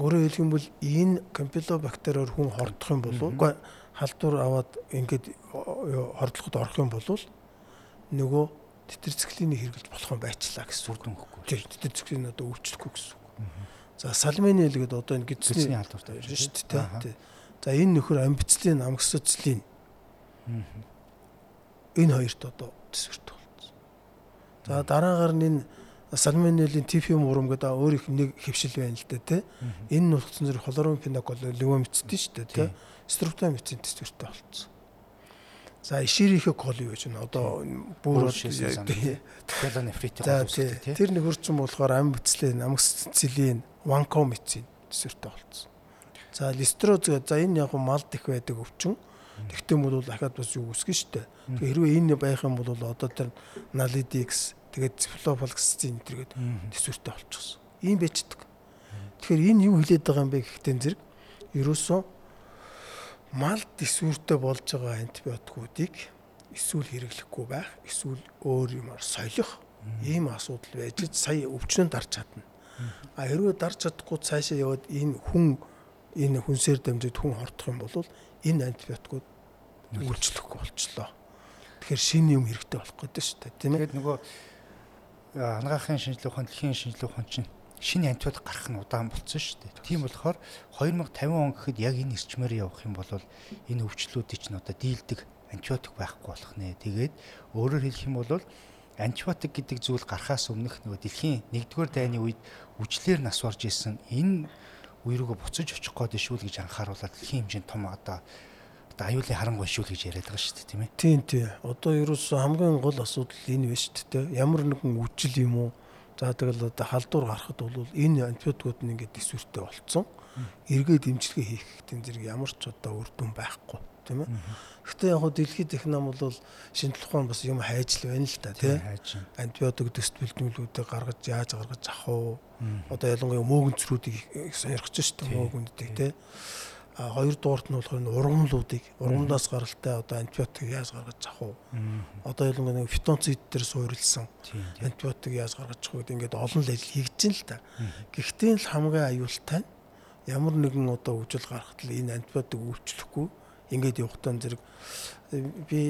Өөрөөр бол энэ кампилобактериор хүн хордох юм бол үгүй халдвар аваад ингээд хордлоход орох юм бол нөгөө тетрациклины хэрэглэж болох юм байчлаа гэсэн үг үгүй. Тийм тетрациклин одоо өвчлөхгүй гэсэн үг. За салминел гэдэг одоо энэ гидсний халдвартай байна шүү дээ. За энэ нөхөр амбицлин, амгсоцлин. Энэ хоёрт одоо төсвөрт болсон. За дараагаар нь энэ сальмонеллын тифиум урам гэдэг өөр их нэг хөвшил байна л да тий. Энэ нь болгоцсон зэрэг хлоромфенокол левомицтэй шүү дээ тий. Стрептомицин төсвөртэй болцсон. За иширийнхээ кол юу гэж байна? Одоо бүр телонефрит За тэр нэг хурцсан болохоор амбицлин, амгцлин, ванкомицин төсвөртэй болцсон. За листроз за энэ яг малд их байдаг өвчин Тэгтээ бол дахиад бас юу үсгэн штэ. Тэгээ хэрвээ энэ байх юм бол одоо тэр Nalidix тэгээд Cefalofloxacin гэдэг төсвөртэй болчихсон. Ийм байждаг. Тэгэхээр энэ юу хэлээд байгаа юм бэ гэхдээ зэрэг ерөөсөө мал төсвөртэй болж байгаа антибиотикуудыг эсвэл хэрэглэхгүй байх, эсвэл өөр юмар солих ийм асуудал байж сая өвчнөнд дарж чадна. А хэрвээ дарж чадахгүй цаашаа яваад энэ хүн энэ хүнсээр дамжиж хүн хордох юм бол энэ антибиотикууд үйлчлэхгүй болчлоо. Тэгэхээр шинэ юм хэрэгтэй болох гэдэг шүү дээ, тийм ээ. Тэгээд нөгөө анагаахын шинжилгээ ухаан, дэлхийн шинжилгээ ухаан чинь шинэ антибиотик гарах нь удаан болсон шүү дээ. Тийм болохоор 2050 он гэхэд яг энэ эрчмээр явах юм бол энэ өвчлөлүүдийг чинь одоо дийлдэг антибиотик байхгүй болох нэ. Тэгээд өөрөөр хэлэх юм бол антибиотик гэдэг зүйл гарахаас өмнөх нөгөө дэлхийн 1-р дайны үед үжлэр нас орж исэн энэ үе рүүгээ буцаж очих гээд шүү л гэж анхааруулаад дэлхийн хэмжээнд том одоо одоо аюулын харангуй шүү л гэж яриад байгаа шүү дээ тийм ээ. Тийм тийм. Одоо ерөөсөө хамгийн гол асуудал энэ байна шүү дээ. Ямар нэгэн үжил юм уу? За тэгэл одоо халдвар гарахад бол энэ антибиотикууд нь ингээд төсвөртэй болцсон. Эргээд имчилгээ хийх гэдэг зэрэг ямар ч одоо үр дүн байхгүй тийм ээ. Гэхдээ яг хөө дэлхийд техном бол шинжлэх ухаан бас юм хайж л байна л та тий. Антибиотик төст бэлтгүүлүүдийг гаргаж яаж гаргаж авах уу? Одоо ялангуяа мөөгөнцрүүдийг сонирхож шүү дээ мөөгөндүүдийг тий. А хоёрдугаарт нь болохоор ургамлуудыг ургамлаас гаралтай одоо антибиотик яаж гаргаж авах уу? Одоо ялангуяа нэг фитонцид дээр суурилсан антибиотик яаж гаргаж авах гэдэг ингээд олон л ажил хийгдэж л та. Гэхдээ л хамгийн аюултай ямар нэгэн одоо үжил гаргахад л энэ антибиотик үйлчлэхгүй ингээд явахтаа зэрэг би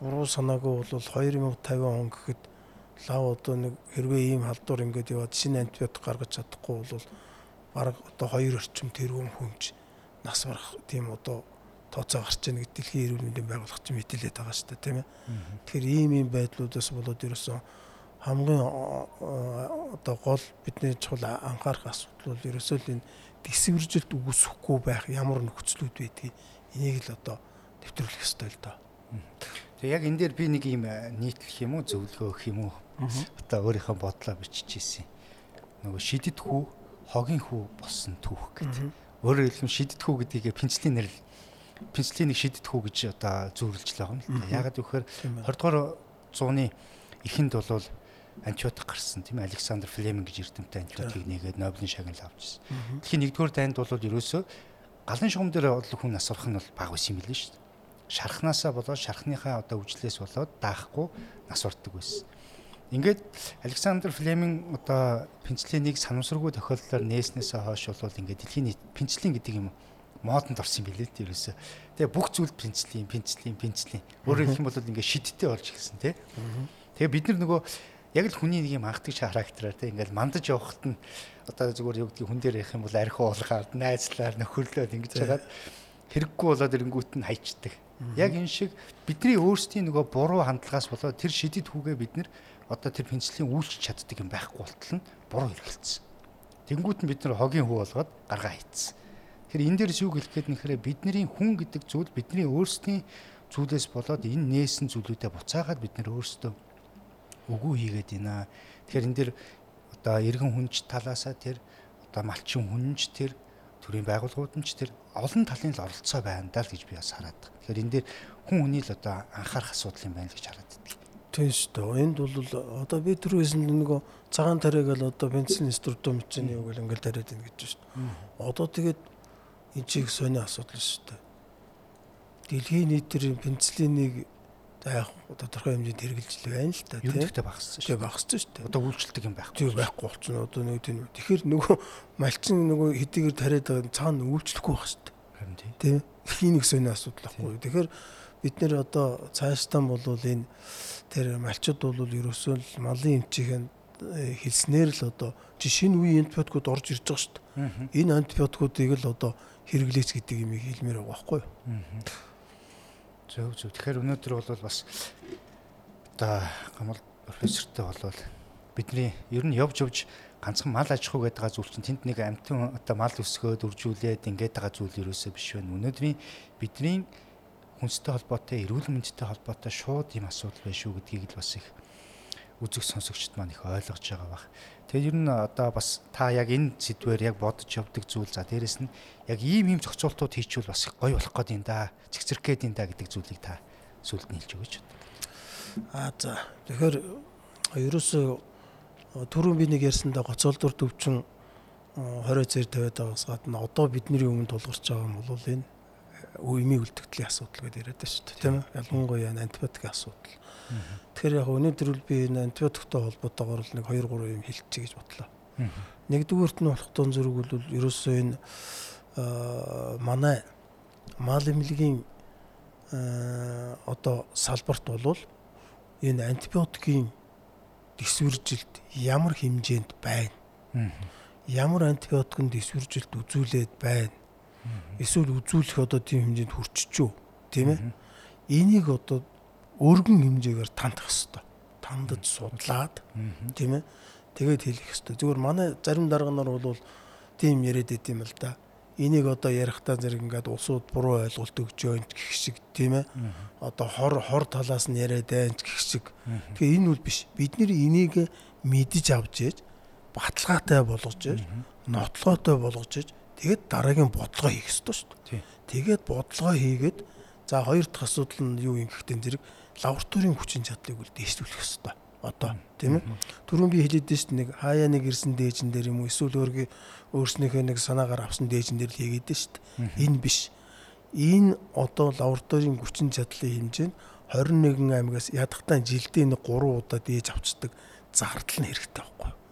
буруу санаагүй бол 2050 он гэхэд лав одоо нэг хэрвээ ийм халдвар ингээд яваад шинэ антибиотик гаргаж чадахгүй бол бараг одоо хоёр орчим тэрүүн хүнж нас барах тийм одоо тооцоо гарч ийн гэдэг дэлхийн эрүүл мэндийн байгууллага ч мэдээлээд байгаа шүү дээ тийм ээ. Тэгэхээр ийм ийм байдлуудаас болоод ерөөсөн хамгийн одоо гол бидний чухал анхаарах асуудал бол ерөөсөө л энэ дэсвэржилт үүсэхгүй байх ямар нөхцлүүд байдгийг энийг л одоо нэвтрүүлэх ёстой л доо. Тэгээ яг энэ дээр би нэг юм э, нийтлэх юм уу зөвлөгөө өгөх юм уу? Одоо өөрийнхөө бодлоо биччихсэн. Нөгөө шидэт хүү, хогийн хүү болсон түүх гэдэг. Өөрөөр хэлбэл шидэт хүү гэдгийг пенслийн нэр пенслийн нэг шидэт хүү гэж одоо зөвлөж л байгаа юм л. Ягаад гэвэл 20 дугаар зууны эхэнд бол антибиотик гарсан тийм Александр Флеминг гэж эрдэмтэн антибиотикийг нэгээд Нобелийн шагнал авч ирсэн. Дэлхийн 1-р дайнд бол ерөөсөө галын шугам дээр бодлого хүн нас орох нь бол баг байсан юм билээ шүү дээ. Шархнаасаа болоод шархныхаа одоо үжлээс болоод даахгүй нас ордог байсан. Ингээд Александр Флеминг одоо пенцлинийг санамсаргүй тохиолдлоор нээснээсээ хойш бол ингээд дэлхийн нийт пенцлин гэдэг юм модонд орсон юм билээ тийм ерөөсөө. Тэгээ бүх зүйл пенцлин, пенцлин, пенцлин. Өөрөөр хэлэх юм бол ингээд шидтэй болж ирсэн тийм. Тэгээ бид нар нөгөө яг л хүний нэг юм анхдагч характераар тийм ингээд мандаж явахт нь одоо зүгээр юу гэдгийг хүн дээр ярих юм бол архи уулгаад найзлаар нөхөрлөөд ингэж хагаад хэрэггүй болоод ирэнгүүт нь хайчдаг. Яг энэ шиг бидний өөрсдийн нөгөө буруу хандлагаас болоод тэр шидэд хүүгээ бид нэр одоо тэр пенслийн үйлч чаддаг юм байхгүй болтол нь буруу хэрэгэлсэн. Тэнгүүт нь бид нар хогийн хүү болгоод гаргаа хийцсэн. Тэгэхээр энэ дээрс юу хэлэх гээд нэхрээ бидний хүн гэдэг зүйл бидний өөрсдийн зүйлээс болоод энэ нээсэн зүйлүүдэд буцаагаад бид нар өөрсдөө үгүй хийгээд байна. Тэгэхээр энэ дэр одоо иргэн хүнч талаасаа тэр одоо малчин хүнч тэр төрийн байгууллагууд нь ч тэр олон талын л оролцоо байна даа л гэж би бас хараад байна. Тэгэхээр энэ дээр хүн хүний л одоо анхаарах асуудал юм байна л гэж хараад байна. Тийм шүү дээ. Энд бол одоо би түрүүс нөгөө цагаан тариаг л одоо бензин структур мөчний үг л ингээл тариад байна гэж шүү дээ. Одоо тэгээд энэ чиг сони асуудал шүү дээ. Дэлхийн нийтийн бензинийг За яг тодорхой хэмжээнд хэрэгжилж байна л та тийм. Ерөнхийдөө багассан шүү. Тэгээ багассан шүү дээ. Одоо үйлчлдэг юм байхгүй. Тийм байхгүй болчихно. Одоо нэг тийм. Тэгэхээр нөгөө малчин нөгөө хэдийгээр тариад байгаа цаана үйлчлэхгүй байх шүү дээ. Харин тийм. Тийм. Нэг сони асуудал байхгүй. Тэгэхээр бид нэр одоо цаашдаа бол энэ тэр малчууд бол ерөөсөө л малын эмчийн хэлснээр л одоо шинэ үеийн антибиотикууд орж ирж байгаа шүү дээ. Энэ антибиотикуудыг л одоо хэрэглээч гэдэг юм хэлмээр байгаа байхгүй юу? Зөв зөв. Тэгэхээр өнөөдөр бол бас одоо гамал профессортой болвол бидний ер нь явж явж ганцхан мал аж ахуй гэдэг зүйл чинь тэнд нэг амтэн одоо мал өсгөөд үржүүлээд ингээд байгаа зүйл ерөөсөө биш байна. Өнөөдрийн бидний хүнстэй холбоотой, эрүүл мэндтэй холбоотой шууд юм асуудал байна шүү гэдгийг л бас их үзэг сонсогчд маань их ойлгож байгаа бах. Тэгээд ер нь одоо бас та яг энэ сэдвээр яг бодож явдаг зүйл за дээрэс нь яг ийм ийм зохицуултууд хийчихвэл бас гоё болох гээд юм да. Цэгцэрх гээд юм да гэдэг зүйлийг та сүлд нь хэлж өгөөч. Аа за. Тэгэхээр ерөөсөө түрүүн би нэг ярьсандаа гоцолдур төвчин 20 зэр тавиад байгаас гадна одоо бидний өмнө тулгарч байгаа юм бол энэ үеийн үлдэгдлийн асуудал гэдээ яриад байна шүү дээ тийм ээ ялангуяа антибиотикийн асуудал. Тэгэхээр яг өнөөдөр л би энэ антибиотиктой холбоотойгоор л нэг 2 3 юм хэлчихье гэж бодлоо. Нэгдүгüүрт нь болох тон зэрэг бол ерөөсөө энэ манай мал эмнэлгийн одоо салбарт болвол энэ антибиотикийн дэсвэржилт ямар хэмжээнд байна. Ямар антибиотикын дэсвэржилт үзүүлээд байна. Эсвэл үзүүлэх одоо тийм хэмжээнд хүрчихв. Тийм ээ. Энийг одоо өргөн хэмжээгээр тандах хэрэгтэй. Тандаж судлаад тийм ээ. Тэгээд хэлэх хэрэгтэй. Зүгээр манай зарим дарга нар бол тийм яриад идэм л да энийг одоо ярихдаа зэрэг ингээд улсууд буруу ойлголт өгч байна гэх шиг тийм ээ. Одоо хор хор талаас нь яриад байна гэх шиг. Тэгэхээр энэ үл биш. Бид нэр энийг мэдэж авч ээж баталгаатай болгож ээж нотлоготой болгож ээж тэгээд дараагийн бодлого хийх ёстой шүү дээ. Тэгээд бодлого хийгээд за хоёр дахь асуудал нь юу юм гэхтэн зэрэг лабораторийн хүчин чадлыг үл дээшлүүлэх ёстой. Одоо тийм ээ? Түрүүн би хэлээд дээ шүү нэг хаяа нэг ирсэн дээжин дээр юм уу эсвэл өөргөө өөрснийхөө нэг санаагаар авсан дээжин дээр л хийгээд дээ шүү энэ биш. Энэ одоо лабораторийн хүчин чадлын хэмжээ нь 21 аймагаас ядахтаа жилдээ нэг 3 удаа дээж авчдаг зардал нь хэрэгтэй байхгүй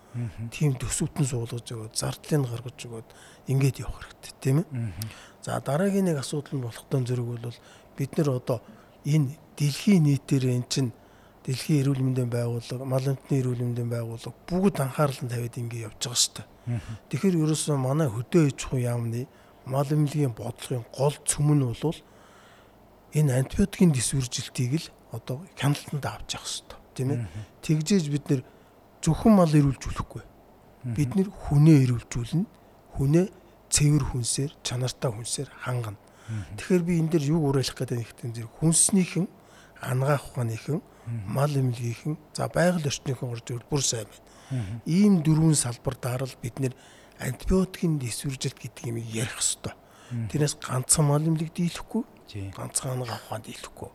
тийм төсөвтөн суулгаж өгөөд зардлыг гаргаж өгөөд ингээд явах хэрэгтэй тийм ээ? За дараагийн нэг асуудал нь болохтой зэрэг бол бид нэр одоо энэ дэлхийн нийтээр эн чинь дэлхийн эрүүл мэндийн байгууллага, мал амтны эрүүл мэндийн байгууллага бүгд анхаарал нь тавиад ингэ явж байгаа шүү дээ. Тэгэхээр ерөөсөө манай хөдөө аж ахуй яамны мал эмнэлгийн бодлогын гол цөм нь бол энэ антибиотикийн дэсвэржилтийг л одоо хяналтанд авч явах хэрэгтэй тийм ээ. Тэгжээж бид нэр зөвхөн мал эрүүлжүүлэхгүй. Бид нэр хүнээ эрүүлжүүлнэ. Хүнээ цэвэр хүнсээр, чанартай хүнсээр хангана. Тэгэхээр би энэ дээр юу уриалах гэдэг нь ихтэй зэрэг хүнснийхэн ангаах ухааныхэн мал эмнэлгийнхэн за байгаль орчныхон орж ирвэл бүр сайн байна. Ийм дөрвөн салбар дарал бид нэр антибиотикийн дэсвэржилт гэдэг юм ярих хэвээр. Тэрнээс ганцхан мал эмнэлэг дийлэхгүй, ганцхан ангаа ухаан дийлэхгүй.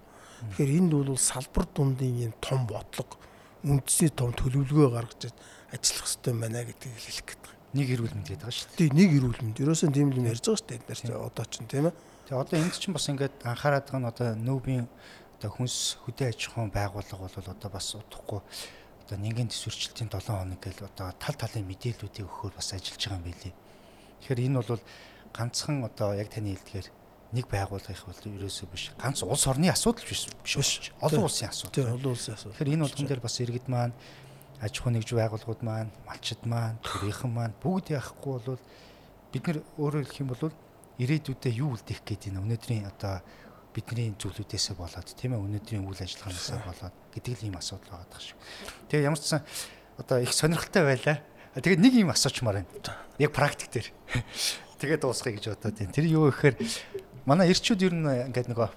Тэгэхээр энд бол салбар дундын энэ том бодлого үндэсний том төлөвлөгөө гаргаж ажиллах хэрэгтэй байна гэдгийг хэлэх гэдэг. Нэг эрүүл мэнд гэдэг шүү дээ. Тий, нэг эрүүл мэнд. Ерөөсөн тийм л юм ярьж байгаа шүү дээ. Энд дээр одоо ч тийм ээ. Тэгээ одоо энд чинь бас ингээд анхаарат байгаа нь одоо нүүбийн одоо хүнс хөдөө аж ахуйн байгууллага бол одоо бас удахгүй одоо нэгэн төсвөрчлөлтийн 7 хоног гэл одоо тал талын мэдээллүүдийг өгөхөөр бас ажиллаж байгаа юм билий. Тэгэхээр энэ бол ганцхан одоо яг таны хэлдгээр нэг байгууллага их бол ерөөсөө биш. Ганц улс орны асуудал биш биш. Олон улсын асуудал. Тийм олон улсын асуудал. Тэгэхээр энэ болгон дээр бас иргэд маань аж ахуй нэгж байгууллагууд маань, малчид маань, төрийнхэн маань бүгд яахгүй бол бид нар өөрөөр хэлэх юм бол ирээдүйдээ юу үлдээх гээд байна. Өнөөдрийн одоо бидний зүйлүүдээсээ болоод тийм ээ өнөөдрийн үйл ажиллагаанаас болоод гэдэг л ийм асуудал байгаа даа шүү. Тэгээ ямар ч сан одоо их сонирхолтой байлаа. Тэгээд нэг юм асуучмаар байна. Яг практик дээр. Тэгээд дуусгая гэж бодоод байна. Тэр юу гэхээр манай эрчүүд ер нь ингээд нөгөө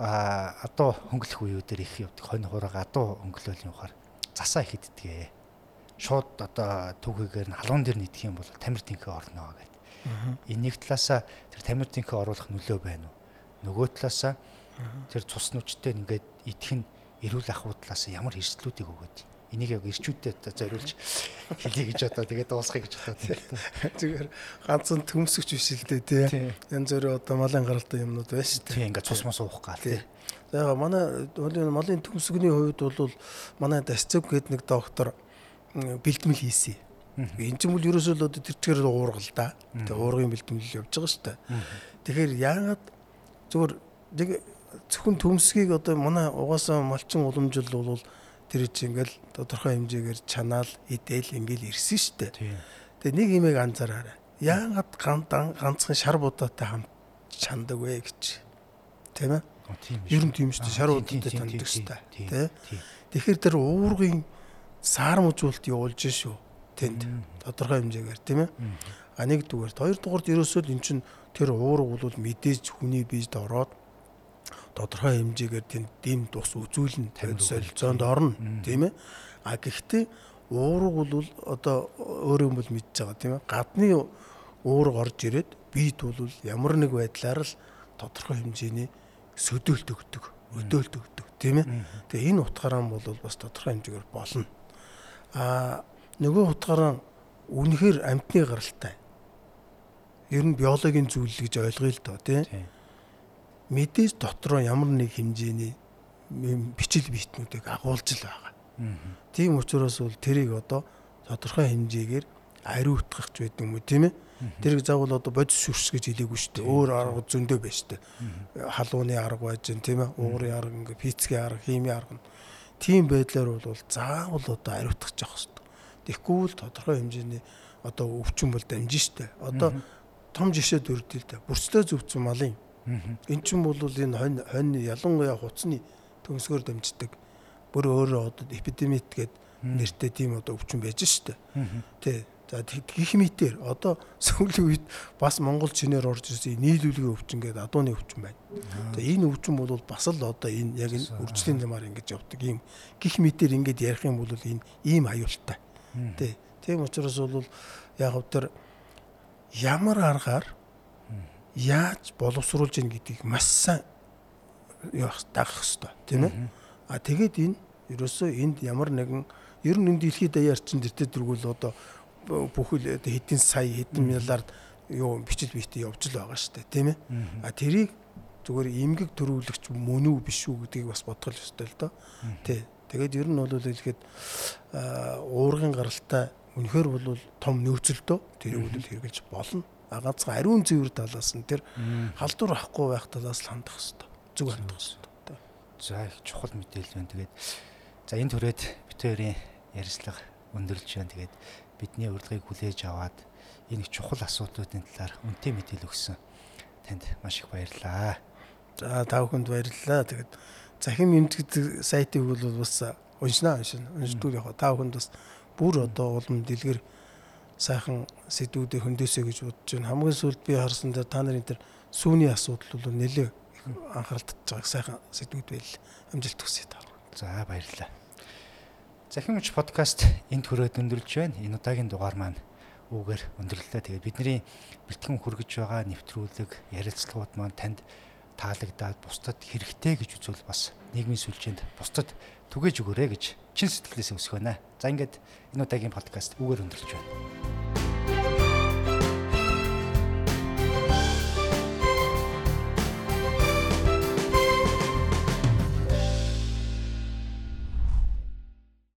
а адуу хөнгөлөх үеүүдээр их явдаг. Хонь хураа адуу хөнгөлөөл юм ухаар засаа их иддэг. Шууд одоо түүхийгээр нь халуун дээр нийтэх юм бол тамир тэнхээ орно гэдэг. Энэ нэг талаасаа тэр тамир тэнхээ оруулах нөлөө байна уу? нөгөө талаасаа тэр цус нүчтэй ингээд идэх нь эрүүл ахуй талаас ямар эрсдлүүдийг өгөөд? Энийг яг ирчүүдэд зориулж хэлье гэж одоо тэгээд дуусгая гэж бодоод зүгээр ганцхан төмсөгч биш л дээ тий. Янз бүрийн одоо малын гаралтай юмнууд байна шүү дээ. Тий ингээд цус мос уух гал тий. За яга манай малын төмсгний хувьд бол манай дасцэг гэдэг нэг доктор бэлтгэл хийсэн энэ ч юм бол ерөөсөө л одоо тэр чигээр уургал да тэгээ уургын бэлтгэл явж байгаа шүү дээ тэгэхээр яагаад Зүгээр нэг зөвхөн төмсгийг одоо манай угаасаа малчин уламжил бол тэр чинь ингээл тодорхой хэмжээгээр чанаал идээл ингээл ирсэн штэ. Тэгээ нэг имийг анзаараарай. Яагаад ганцхан шар будаатай хамт чандаг вэ гэж. Тийм ээ? Ер нь тийм шүү дээ. Шар будаатай чандаг штэ. Тэ? Тэгэхээр тэр уургын саармжуулт явуулж шүү. Тэнд тодорхой хэмжээгээр тийм ээ? А нэгдүгээр, хоёрдугаард ерөөсөө эн чинь тэр уурга бол мэдээж хүний биед ороод тодорхой хэмжээгээр тэнд дэм тус үзүүлэн солилцоонд орно тийм ээ А гэхдээ уурга бол одоо өөрөө юм бол мэдж байгаа тийм ээ. Гадны уурга орж ирээд бид бол ямар нэг байдлаар л тодорхой хэмжээний сөдөөлт өгдөг, өдөөлт өгдөг тийм ээ. Тэгээ энэ утгаараа бол бас тодорхой хэмжээгээр болно. А нөгөө утгаараа үнэхээр амтны гаралтай. Ер нь биологийн зүйл гэж ойлгоё л доо тийм. Мэдээж дотроо ямар нэг хэмжээний бичил биетнүүдийг агуулж л байгаа. Тийм учраас бол тэрийг одоо тодорхой хэмжээгээр ариутгах ч байдаг юм уу тийм ээ. Тэрийг заавал одоо бодис шүрс гэж хэлээгүй шүү дээ. Өөр арга зөндөө шүү дээ. Халууны арга байж гэн тийм ээ. Уурын арга ингээ пицгийн арга, химийн арга нь. Тийм байдлаар бол заавал одоо ариутгах жоох. Тэгэхгүй л тодорхой хэмжээний одоо өвчин бол дамжин дээ. Одоо том жишээ дүрдэл дээ. Бүрцлээ зөвцөн малын. Эн чинь бол энэ хонь хонь ялангуяа хуцны төгсгөр дамждаг. Бүр өөрөө одоо эпидемит гэдэг нэртэй тийм одоо өвчин байж штэ. Тэ. За гих мэтэр одоо сүүлийн үед бас Монгол чинээр орж ирсэн нийлүүлгийн өвчин гэдэг адууны өвчин байна. Тэгээ энэ өвчин бол бас л одоо энэ яг энэ үржлийн замаар ингэж явдаг ийм гих мэтэр ингэж ярих юм бол энэ ийм аюултай. Тэ. Тийм учраас бол яг тэр ямар аргаар яаж боловсруулж ийн гэдгийг маш сайн явах дагах хэвээр тийм ээ. А тэгээд энэ ерөөсөө энд ямар нэгэн ер нь энэ дэлхийд даяар чинь тэртээ дөрвөл одоо бүхэл хэдэн сая хэдэн миллиард юу бичил биетэ явж л байгаа шүү дээ тийм ээ. А тэрийг зүгээр эмгэг төрүүлэгч мөн үү биш үү гэдгийг бас бодгол ёстой л доо. Тий. Тэгээд ер нь бол хэлэхэд уургын гаралтай үнэхээр бол том нөөцөлдөө тэрийг бол хэрэгжилж болно. А ганцхан ариун цэвэр талаас нь тэр халдвар авахгүй байх талаас л хандах хэрэгтэй. Зүг хандах хэрэгтэй. За их чухал мэдээлэл байна. Тэгээд за энэ түрээд битээрийн ярилцлага өндөрлж байна. Тэгээд бидний урилгыг хүлээж аваад энэ чухал асуудлуудын талаар үнэтэй мэдээлэл өгсөн танд маш их баярлалаа. За та бүхэнд баярлалаа. Тэгээд захин нэмжигдэх сайтыг бол бас уншнаа уншина. Уншдгүй яг та бүхэнд бас бүр одоо улам дэлгэр сайхан сэдвүүдийг хөндөсөө гэж бодож байна. Хамгийн сүүлд би харсан дээр та нарын тэр сүүний асуудал бол нэлээ анхаарал татж байгаа сайхан сэдвүүд байл. Амжилт хүсье та. За баярлалаа. Захин уч подкаст энд хүрээд өндөрлж байна. Энэ удаагийн дугаар маань үүгээр өндөрлөлөө. Тэгээд бидний бэлтгэн хүргэж байгаа нэвтрүүлэг, ярилцлагууд маань танд таалагдаад бусдад хэрэгтэй гэж үзвэл бас нийгмийн сүлжээнд бусдад түгээж өгөөрэй гэж чин сэтгэлээсээ өсөх байна. За ингээд энэ удаагийн подкаст үүгээр өндөрлж байна.